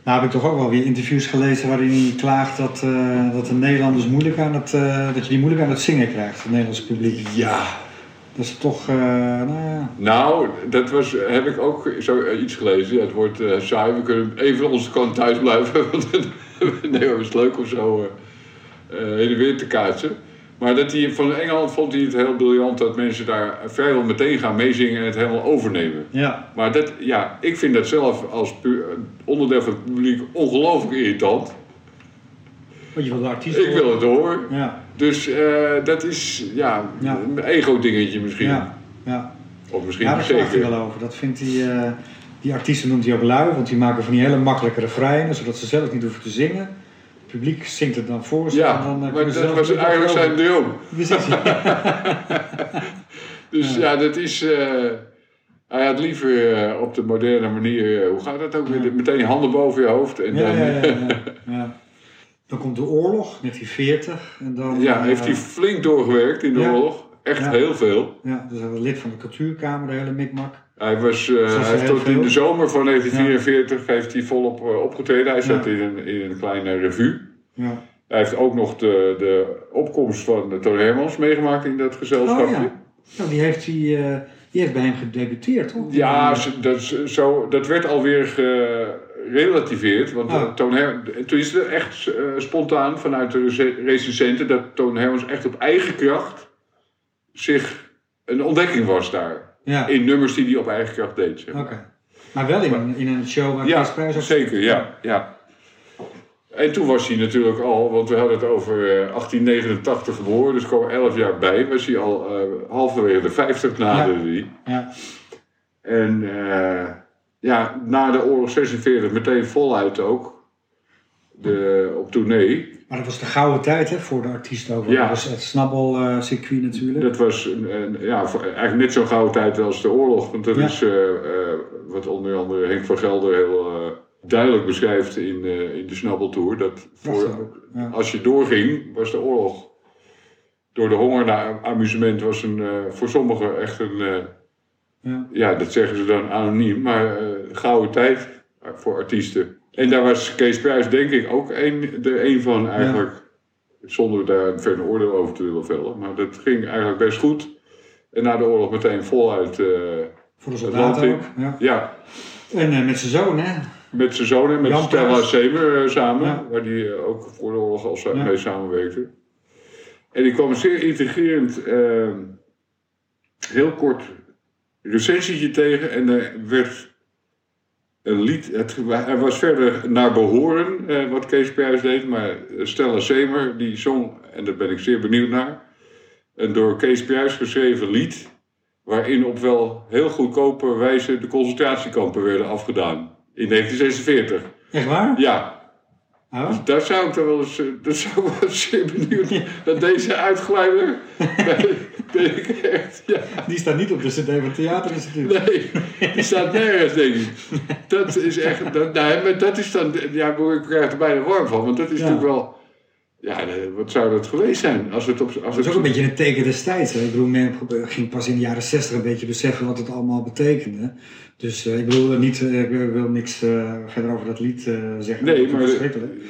Nou heb ik toch ook wel weer interviews gelezen waarin hij klaagt dat, eh, dat de Nederlanders moeilijk aan het, eh, dat je die moeilijk aan het zingen krijgt, het Nederlandse publiek. Ja. Dat is toch, eh, nou ja, Nou, dat was, heb ik ook zo eh, iets gelezen. Ja, het wordt eh, saai, we kunnen even onze kant thuis blijven. Want nee, het is leuk om zo eh, heen en weer te kaatsen. Maar dat hij, van Engeland vond hij het heel briljant dat mensen daar vrijwel meteen gaan meezingen en het helemaal overnemen. Ja, Maar dat, ja, ik vind dat zelf als onderdeel van het publiek ongelooflijk irritant. want je wil de artiest Ik wil het horen. Ja, Dus eh, dat is ja, Ja. een ego-dingetje misschien. ja, ja. Of misschien Ja, daar klaagt hij wel over. Dat vindt hij, eh, die artiesten noemt hij ook lui, want die maken van die hele makkelijke refreinen, zodat ze zelf niet hoeven te zingen. Het publiek zingt het dan voor ze. en Ja, dan, eh, maar dat was eigenlijk zijn droom. Precies, Dus ja, dat is. hij had liever op de moderne manier. hoe gaat dat ook weer? Ja. Meteen handen boven je hoofd. En Ja, dan, ja, ja, ja, ja. Dan komt de oorlog, 1940. En dan, Ja, eh, heeft hij flink doorgewerkt in de ja. oorlog. Echt Ja. heel veel. Ja, dus hij was lid van de cultuurkamer, de hele mikmak. Hij, was, eh, hij heeft tot in de zomer van 1944 heeft hij volop eh, opgetreden. Hij zat in, een, in een kleine revue. Ja. Hij heeft ook nog de, de opkomst van Toon Hermans meegemaakt in dat gezelschapje. Oh ja. Nou, die, heeft eh, die heeft bij hem gedebuteerd, toch? Ja, dat, zo, dat werd alweer gerelativeerd. Want Ah. eh, Toon Her, toen is het echt eh, spontaan vanuit de rece- recensenten dat Toon Hermans echt op eigen kracht zich een ontdekking was daar. Ja, In nummers die hij op eigen kracht deed. Zeg maar. oké. Maar wel in, een- in een show waar Ja, Chris Prijs op zeker, ja, ja. En toen was hij natuurlijk al, want we hadden het over eh, 1889 geboren, dus kwam 11 jaar bij, was hij al eh, halverwege de 50 naderde hij. Ja, En eh, ja, na de oorlog 46 meteen voluit ook. De, op tournee. maar dat was de gouden tijd hè, voor de artiest ook. Ja. Dat was het snabbelcircuit natuurlijk. Dat was een, een- ja, eigenlijk net zo'n gouden tijd als de oorlog. Want dat Ja. is eh, eh, wat onder andere Henk van Gelder heel eh, duidelijk beschrijft in, in de Snabbeltour. Dat voor, ook, ja. als je doorging, was de oorlog. Door de honger naar amusement was een, voor sommigen echt een, Ja. ja, dat zeggen ze dan anoniem, maar eh gouden tijd voor artiesten. En daar was Kees Prijs denk ik ook een, de een van eigenlijk. Zonder daar verder oordeel over te willen vellen. Maar dat ging eigenlijk best goed. En na de oorlog meteen voluit. eh Voor de soldaten. Ja. Ja, En eh, met zijn zoon, hè? met zijn zoon en met Jan Stella eh, samen. Ja. Waar die ook voor de oorlog al Ja. mee samenwerkte. En ik kwam een zeer intrigerend, eh, heel kort recensietje tegen. En er werd een lied, het, er was verder naar behoren eh, wat Kees Prijs deed. Maar Stella Semer die zong, en daar ben ik zeer benieuwd naar. Een door Kees Prijs geschreven lied. Waarin op wel heel goedkope wijze de concentratiekampen werden afgedaan. In 1946. Echt waar? Ja, Oh. dus daar zou ik dan wel eens, eh, daar zou ik wel eens zeer benieuwd naar deze uitglijder. echt, ja. Die staat niet op de CD van het Theaterinstituut. Nee, die staat nergens, denk ik. Dat is echt, dat, nee, maar dat is dan, ja, ik krijg er bijna warm van, want dat is Ja. natuurlijk wel, ja, wat zou dat geweest zijn? Als het op, als Dat het is ook een beetje een teken destijds. Hè? Ik bedoel, men ging pas in de jaren 60 een beetje beseffen wat het allemaal betekende. Dus eh, ik bedoel, niet, eh, ik wil niks eh, verder over dat lied zeggen. Nee, maar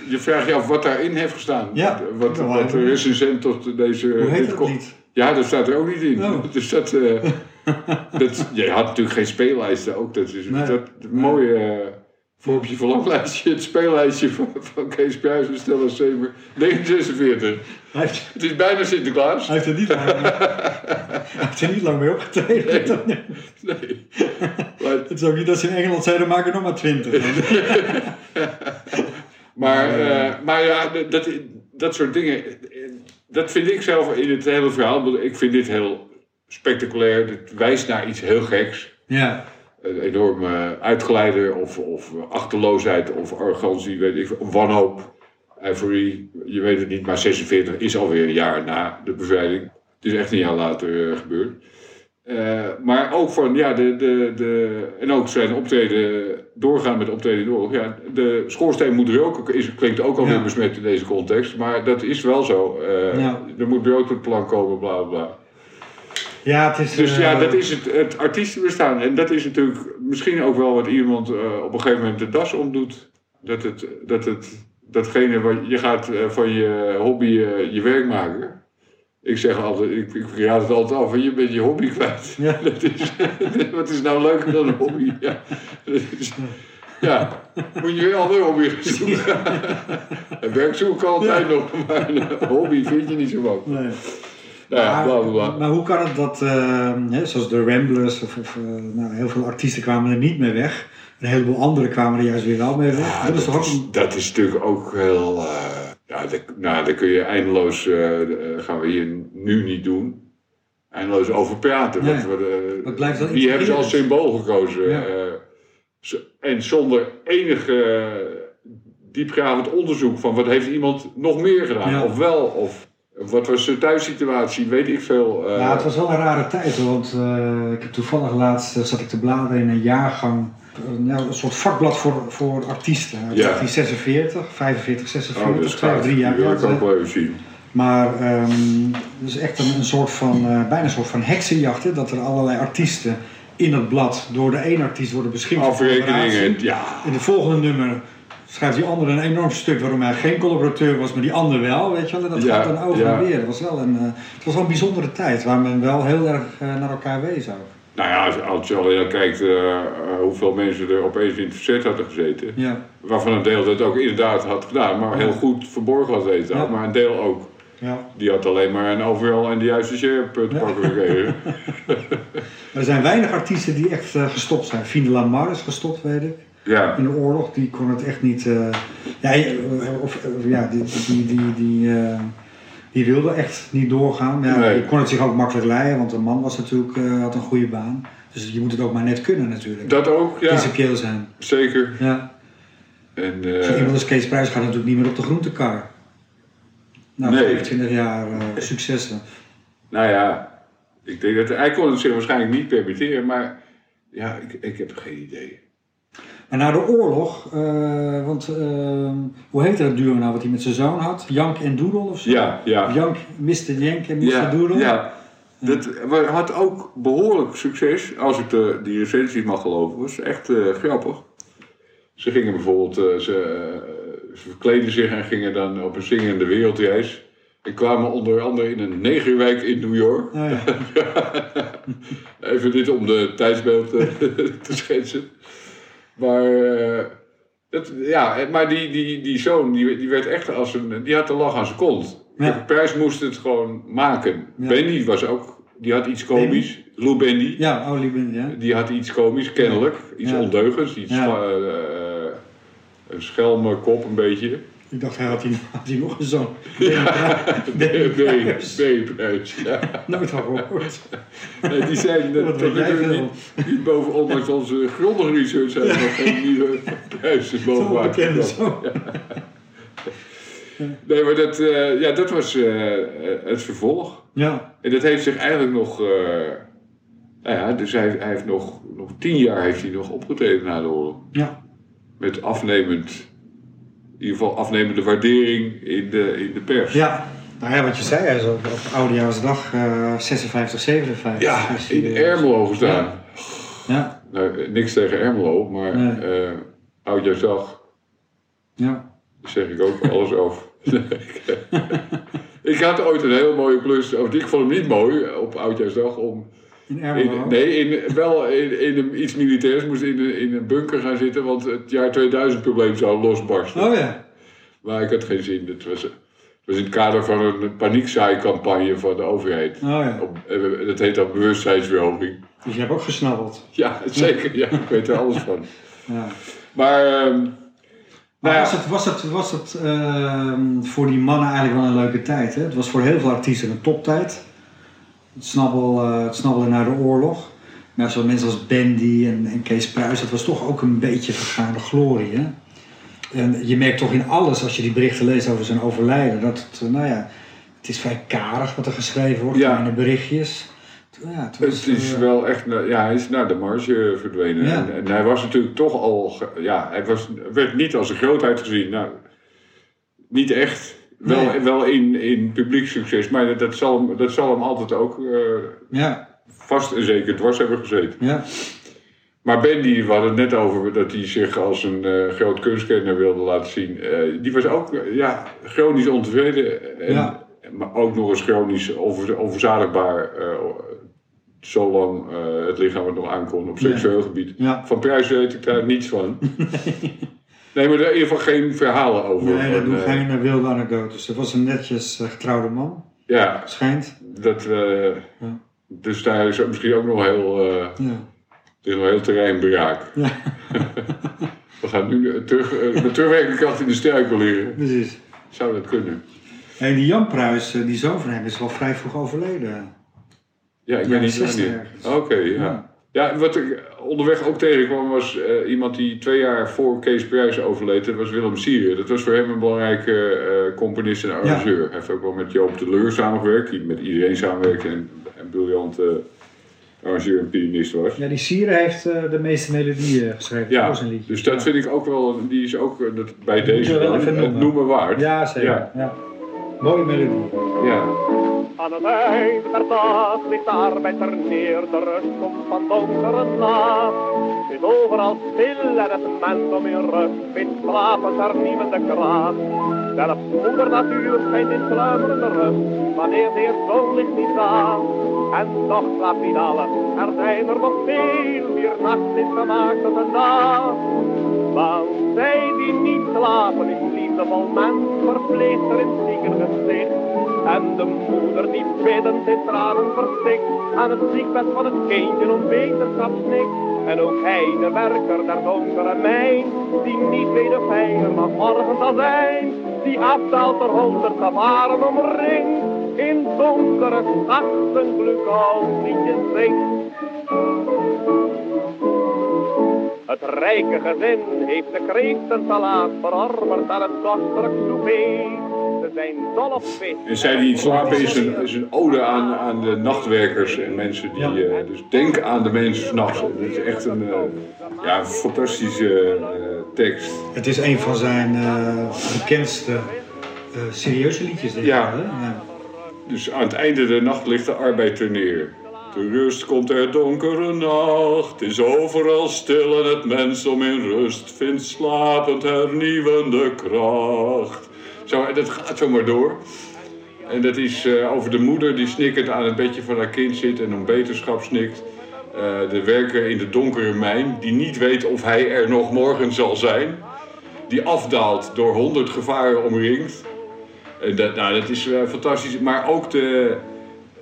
je vraagt je af wat daarin heeft gestaan. Ja, wat, wat er is recent tot deze... Hoe heet dit dat lied? Ja, dat staat er ook niet in. Oh. Dus dat, eh, dat... Je had natuurlijk geen speellijsten ook. Dat is Nee. dat mooie uh, vormpje verlanglijstje. Het speellijstje van, van Kees Pruis en Stella Semer. 1946. Hij heeft, Het is bijna Sinterklaas. hij heeft er niet lang, hij heeft er niet lang mee opgetreden. Nee. Maar, Het is ook niet dat ze in Engeland zeiden, maak er nog maar twintig. maar, eh, maar ja, dat, dat soort dingen... Dat vind ik zelf in het hele verhaal... Ik vind dit heel spectaculair. Het wijst naar iets heel geks. ja, een enorme uitgeleider of, of achterloosheid of arrogantie, weet ik, veel, wanhoop, euforie, je weet het niet, maar 46 is alweer een jaar na de bevrijding. Het is echt een jaar later eh, gebeurd. Eh, maar ook van, ja, de, de, de, en ook zijn optreden, doorgaan met optreden oorlog. Ja, de schoorsteen moet roken, is, klinkt ook alweer Ja. besmet in deze context, maar dat is wel zo. Eh, Ja. Er moet brood op het plan komen, bla bla bla. ja, het is... Dus eh, ja, dat is het, het artiestenbestaan. En dat is natuurlijk misschien ook wel wat iemand eh, op een gegeven moment de das omdoet. Dat het, dat het, datgene wat je gaat eh, van je hobby eh, je werk maken. Ik zeg altijd, ik, ik raad het altijd af, je bent je hobby kwijt. Ja. Dat is, wat is nou leuker dan een hobby? Ja. Dat is- Ja, moet je weer andere hobby gaan zoeken. En werk zoek ik altijd nog, maar een hobby vind je niet zo makkelijk. Nee. Nou ja, Maar- bla bla bla. Maar hoe kan het dat, eh, hè, zoals de Ramblers, of, of, eh, nou, heel veel artiesten kwamen er niet mee weg. Een heleboel anderen kwamen er juist weer wel mee weg. Dat is een... dat is natuurlijk ook heel. eh, ja, dat, nou, daar kun je eindeloos. eh, eh, gaan we hier nu niet doen. Eindeloos over praten. Nee. Want we, eh, blijft wel die hebben ze als symbool gekozen. Ja. en zonder enige diepgravend onderzoek van wat heeft iemand nog meer gedaan. Ja. Of wel, of wat was de thuissituatie, weet ik veel. Ja, het was wel een rare tijd hoor, want ik heb toevallig laatst zat ik te bladeren in een jaargang, eh, nou, een soort vakblad voor, voor artiesten. Uit Ja. 1946, 45, 46, oh, dat twee of drie jaar. Die wil Ja, ik wel even zien. Maar ehm het is echt een, een soort van, eh, bijna een soort van heksenjacht, hè, dat er allerlei artiesten in het blad door de één artiest worden beschikbaar. voor Afrekeningen, ja. In het volgende nummer schrijft die andere een enorm stuk waarom hij geen collaborateur was, maar die ander wel, weet je wel. En Dat Ja, gaat dan over ja. en weer. Het was wel een, eh, het was wel een bijzondere tijd waar men wel heel erg naar elkaar wees ook. Nou ja, als, als je alleen al kijkt eh, eh, hoeveel mensen er opeens in het verzet hadden gezeten. Ja, Waarvan een deel dat ook inderdaad had gedaan, maar heel goed verborgen had weten. Ja. Maar een deel ook, ja. die had alleen maar een overal en de juiste share te pakken gekregen. Er zijn weinig artiesten die echt eh, gestopt zijn. Fien de Lamar is gestopt, weet ik. Ja, In de oorlog, die kon het echt niet. ja, of, ja, die, die, die, die, die wilde echt niet doorgaan. Ja, Nee. Die kon het zich ook makkelijk leiden, want de man was natuurlijk, eh, had een goede baan. Dus je moet het ook maar net kunnen natuurlijk. dat ook, ja, Principieel zijn. zeker. Ja. En, Zo eh, iemand als Kees Prijs gaat natuurlijk niet meer op de groentekar. Nou, Nee. 25 jaar eh, successen. nou ja, ik denk dat hij kon het zich waarschijnlijk niet permitteren, maar ja, ik, ik heb geen idee. Maar na de oorlog, eh, want eh, hoe heette dat duo nou wat hij met zijn zoon had? Jank en Doedel of zo? Ja, ja. Jank, Mr. Jank en Mr. Ja, Doedel? ja. Dat had ook behoorlijk succes, als ik de, die recensies mag geloven. was echt eh, grappig. Ze gingen bijvoorbeeld, eh, ze, ze verkleden zich en gingen dan op een zingende wereldreis. En kwamen onder andere in een negerwijk in New York. Oh, ja. Even dit om de tijdsbeeld te schetsen. Maar, eh, dat, ja, maar die, die, die zoon die, die werd echt als een. Die had de lach aan zijn kont. Ja. De prijs moest het gewoon maken. Ja. Benny was ook. Die had iets komisch. Lou Bendy. Ja, Olie Ben, ja. Die had iets komisch, kennelijk. Iets ondeugends. Iets eh, eh, een schelmenkop een beetje. Ik dacht, hij had, hij, had hij nog een zoon. Ja. Nooit van gehoord. Nee, die zijn toe veel? niet, niet boven, ondanks onze grondige research, zijn nog geen nieuwe prijzen boven water. Nee, maar dat, eh, ja, dat was eh, het vervolg. Ja, En dat heeft zich eigenlijk nog. eh, nou ja, dus hij, hij heeft nog, nog tien jaar heeft hij nog opgetreden na de oorlog. ja. Met afnemend, in ieder geval afnemende waardering in de, in de pers. Ja, nou ja, wat je zei, is op, op Oudejaarsdag eh 56, 57. Ja, hij, in eh, Ermelo gestaan. Ja, Nou, eh, niks tegen Ermelo, maar Nee. eh Oudjaarsdag, ja. daar zeg ik ook alles over. ik had ooit een hele mooie klus, of ik vond hem niet mooi op Oudjaarsdag, om In Ermelo. Nee, in, wel in, in een, iets militairs. Moest in, een- in een bunker gaan zitten, want het jaar 2000 probleem zou losbarsten. Oh ja. Maar ik had geen zin. Het was, het was in het kader van een paniekzaaicampagne van de overheid. Oh ja. Op, eh, dat heet dan bewustzijnsverhoging. Dus je hebt ook gesnabbeld. Ja, zeker. Ja, ik weet er alles van. Ja. Maar, ehm, Maar nou was het, was het, was het ehm, voor die mannen eigenlijk wel een leuke tijd? Hè? Het was voor heel veel artiesten een toptijd. Het, snabbel, eh, het snabbelen naar de oorlog. Maar zo'n mensen als Bandy en, en Kees Pruis, dat was toch ook een beetje vergaande glorie. Hè? En je merkt toch in alles, als je die berichten leest over zijn overlijden, dat het, eh, nou ja, het is vrij karig wat er geschreven wordt, Ja. kleine berichtjes. Ja, het was, het is eh, wel echt, na- ja, hij is naar de marge verdwenen. Ja. En, en hij was natuurlijk toch al, ja, hij was, werd niet als een grootheid gezien. Nou, niet echt. Wel, Nee. wel in, in publiek succes, maar dat, dat, zal hem, dat zal hem altijd ook eh, ja, vast en zeker dwars hebben gezeten. ja, Maar Bendy, we hadden het net over dat hij zich als een eh, groot kunstkenner wilde laten zien. Eh, die was ook ja, chronisch ontevreden. En, Ja. Maar ook nog eens chronisch over, overzadigbaar. zolang het lichaam het nog aankon op seksueel gebied. Van Pruis weet ik daar niets van. nee, maar in ieder geval geen verhalen over. Nee, dat doen eh, geen eh, wilde anekdotes. Het was een netjes eh, getrouwde man, Ja, schijnt. dat, Ja. dus daar is misschien ook nog heel, eh, Ja. is nog heel terrein beраak. ja, We gaan nu terug, eh, met terugwerkende kracht in de struikel leren. precies. Zou dat kunnen? En die Jan Pruis, die zoon van hem, is wel vrij vroeg overleden. Ja, ik weet niet 60 wanneer. ergens. Oké, ja. Ja. Wat ik onderweg ook tegenkwam was eh, iemand die twee jaar voor Kees Pruis overleed. Dat was Willem Sieren. Dat was voor hem een belangrijke eh, componist en arrangeur. Hij heeft ook wel met Joop de Leur samengewerkt, die met iedereen samenwerkte en een briljante arrangeur en pianist was. Ja, die Sieren heeft eh, de meeste melodieën geschreven Ja, voor zijn liedjes. dus dat Ja. vind ik ook wel, die is ook dat, bij deze we wel het noemen. waard. Ja, zeker. Ja. Ja. Mooie melodie. Ja. Aan het eind der dag ligt de arbeid er neer, de rust komt van donkere nacht. Het is overal stil en het mens om in rust vindt slapend hernieuwende kracht. Zelfs moeder natuur schijnt in sluimerende rust, wanneer ze het zonlicht niet aan. En toch slaapt niet alles, er zijn er nog veel, wier nacht is gemaakt tot een dag. Want zij die niet slapen liefdevol mens, verpleegster in ziekengezicht. En de moeder die biddend in tranen verstikt, aan het ziekbed van het kindje om wetenschap snikt. En ook hij, de werker der donkere mijn, die niet weet of hij er nog morgen zal zijn. Die afdaalt er honderd gevaren omringt, in donkere nachten glucose zingt. Het rijke gezin heeft de kreeftensalat verarmerd aan het kostelijk souper. Ze zijn dol op vis. En zij die slapen is een, is een ode aan, aan de nachtwerkers en mensen die. Ja. eh, dus denk aan de mensen s'nachts. Dat is echt een eh, ja, fantastische eh, tekst. Het is een van zijn eh, bekendste eh, serieuze liedjes, denk ik. Ja. wel, hè? ja. Dus aan het einde der nacht ligt de arbeid neer. De rust komt er donkere nacht, is overal stil en het mens om in rust vindt slapend hernieuwende kracht. Zo, en dat gaat zomaar door. En dat is eh, over de moeder die snikkend aan het bedje van haar kind zit en om beterschap snikt. Eh, de werker in de donkere mijn, die niet weet of hij er nog morgen zal zijn. Die afdaalt door honderd gevaren omringd. En dat, nou, dat is eh, fantastisch. Maar ook de,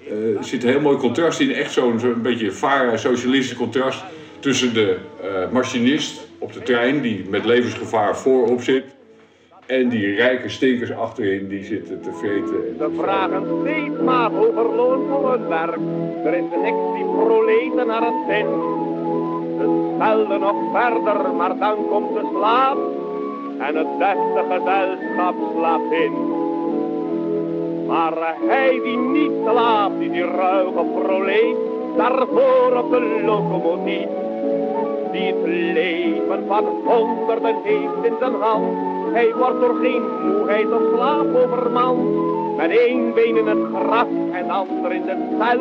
er zit een heel mooi contrast in. Echt zo'n zo'n beetje vara-socialistisch contrast tussen de eh, machinist op de trein, die met levensgevaar voorop zit, en die rijke stinkers achterin die zitten te vreten. Ze vragen steeds maar hoger loon voor hun werk. Er is niks die proleten naar het zin. Ze spelden nog verder, maar dan komt de slaap. En het beste gezelschap slaapt in. Maar hij die niet slaapt, die die ruige proleet, daarvoor op de locomotief. Die het leven van honderden heeft in zijn hand. Hij wordt door geen moeheid of slaap overmand. Met één been in het gras en de ander in de cel.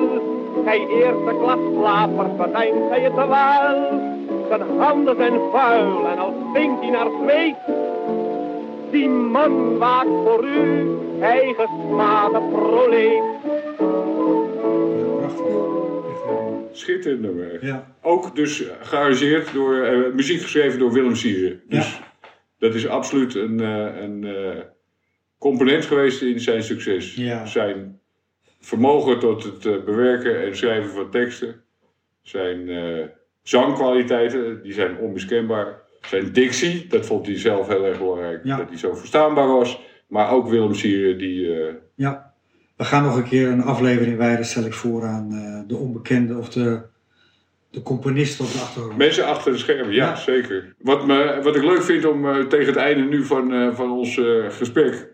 Hij eerste klas slapers, verdient hij het wel. Zijn handen zijn vuil en al stinkt hij naar zweet. Die man waakt voor u, proleet. Ja, prachtig. Mooi. Schitterend nummer. Ja, Ook dus gearrangeerd door, eh, muziek geschreven door Willem Sieren. Dus dat is absoluut een, eh, een eh, component geweest in zijn succes. Ja. Zijn vermogen tot het eh, bewerken en schrijven van teksten. Zijn eh, zangkwaliteiten, die zijn onmiskenbaar. Zijn dictie, dat vond hij zelf heel erg belangrijk. Ja. Dat hij zo verstaanbaar was. Maar ook Willem Sieren, die... eh, ja. We gaan nog een keer een aflevering wijden, stel ik voor, aan eh, de onbekende of de, de componist op de achtergrond. Mensen achter de schermen, ja, Ja. zeker. Wat, me, wat ik leuk vind om eh, tegen het einde nu van, van ons gesprek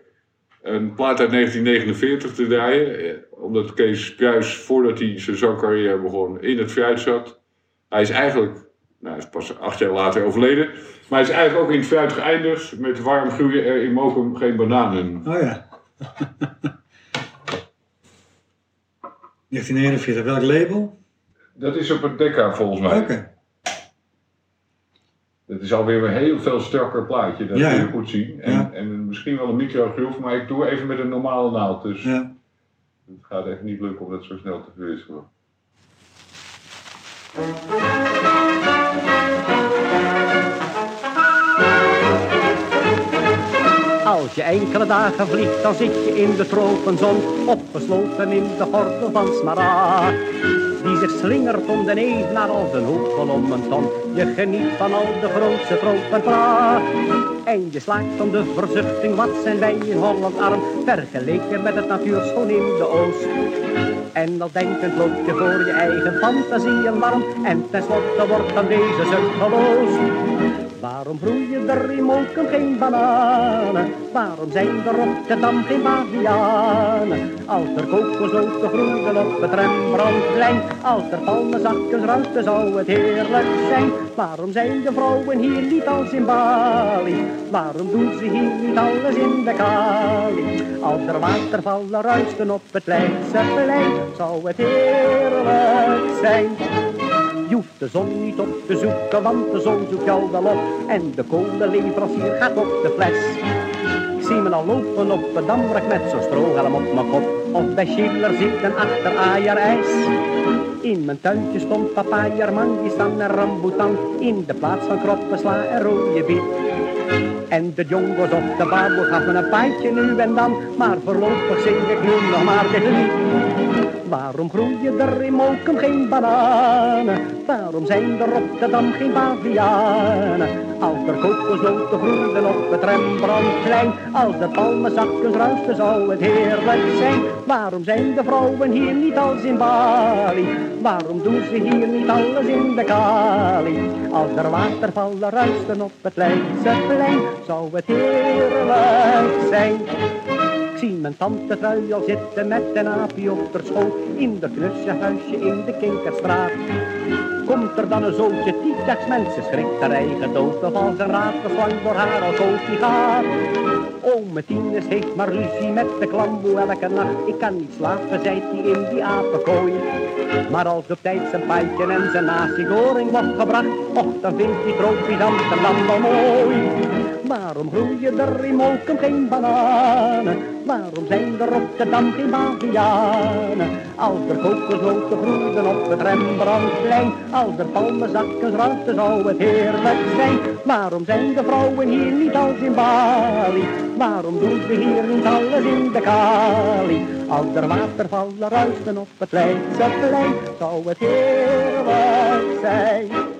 een plaat uit 1949 te draaien. omdat Kees Pruis, voordat hij zijn zangcarrière begon, in het fruit zat. Hij is eigenlijk, nou hij is pas acht jaar later overleden. Maar hij is eigenlijk ook in het fruit geëindigd met waarom groeien er in Mokum geen bananen. Oh ja. 1941, welk label? Dat is op het Decca volgens mij. Oké. Het is alweer een heel veel strakker plaatje, dat Ja, kun je goed zien. En, Ja. en misschien wel een microgroef, maar ik doe even met een normale naald. Dus Ja. het gaat echt niet lukken om dat zo snel te verwisselen. Je enkele dagen vliegt, dan zit je in de tropenzon, opgesloten in de gordel van smaragd. Die zich slingert om de evenaar als een hoepel om een ton. Je geniet van al de grootste tropenpracht. En je slaakt van de verzuchting, wat zijn wij in Holland arm, vergeleken met het natuurschoon in de oost. En al denkend loop je voor je eigen fantasie een warm, en tenslotte wordt dan deze zucht geloosd. Waarom groeien er in Mokum geen bananen? Waarom zijn er op geen bavianen? Als er kokosnoten groeien op het Rembrandtplein, als er palmenzakjes ruiten zou het heerlijk zijn. Waarom zijn de vrouwen hier niet als in Bali? Waarom doen ze hier niet alles in de kali? Als er watervallen ruisten op het Leidseplein, zou het heerlijk zijn. Je hoeft de zon niet op te zoeken, want de zon zoekt jou wel op. En de kolenleverancier gaat op de fles. Ik zie me al lopen op de damrak met zo'n strohelm op mijn kop. Of bij Schiller zitten achter ajarijs. In mijn tuintje stond papaja, mangistan en rambutan. In de plaats van kroppen sla en rode biet. En de jongens op de baboe gaf me een pijtje nu en dan. Maar voorlopig zing ik nu nog maar dit lied. Waarom groeien er in Mokum geen bananen? Waarom zijn er op de geen bavianen? Als er kokosnoten groeien op het Rembrandtplein, als de palmenzakjes ruisten zou het heerlijk zijn. Waarom zijn de vrouwen hier niet als in Bali? Waarom doen ze hier niet alles in de kali? Als er watervallen ruisten op het Leidseplein, zou het heerlijk zijn. Mijn tante trui al zitten met een aapje op haar schoot in de knusse huisje in de Kinkerstraat. Komt er dan een zootje typdags mensen schrikt haar eigen dood of als een ratelslang door haar als koopje gaat. Ome Tines heeft maar ruzie met de klamboe elke nacht. Ik kan niet slapen, zei hij in die apenkooi. Maar als op tijd zijn pijtje en zijn nasi goreng wordt gebracht, och dan vindt die tropisch Amsterdam wel mooi. Waarom groeien er in Mokum geen bananen? Waarom zijn er op de Dam geen bavianen? Als er kokosnoten groeien op het Rembrandtplein, als er palmenzakjes ruiten zou het heerlijk zijn. Waarom zijn de vrouwen hier niet als in Bali? Waarom doen ze hier niet alles in de kali? Als er watervallen ruisten op het Leidseplein, zou het heerlijk zijn.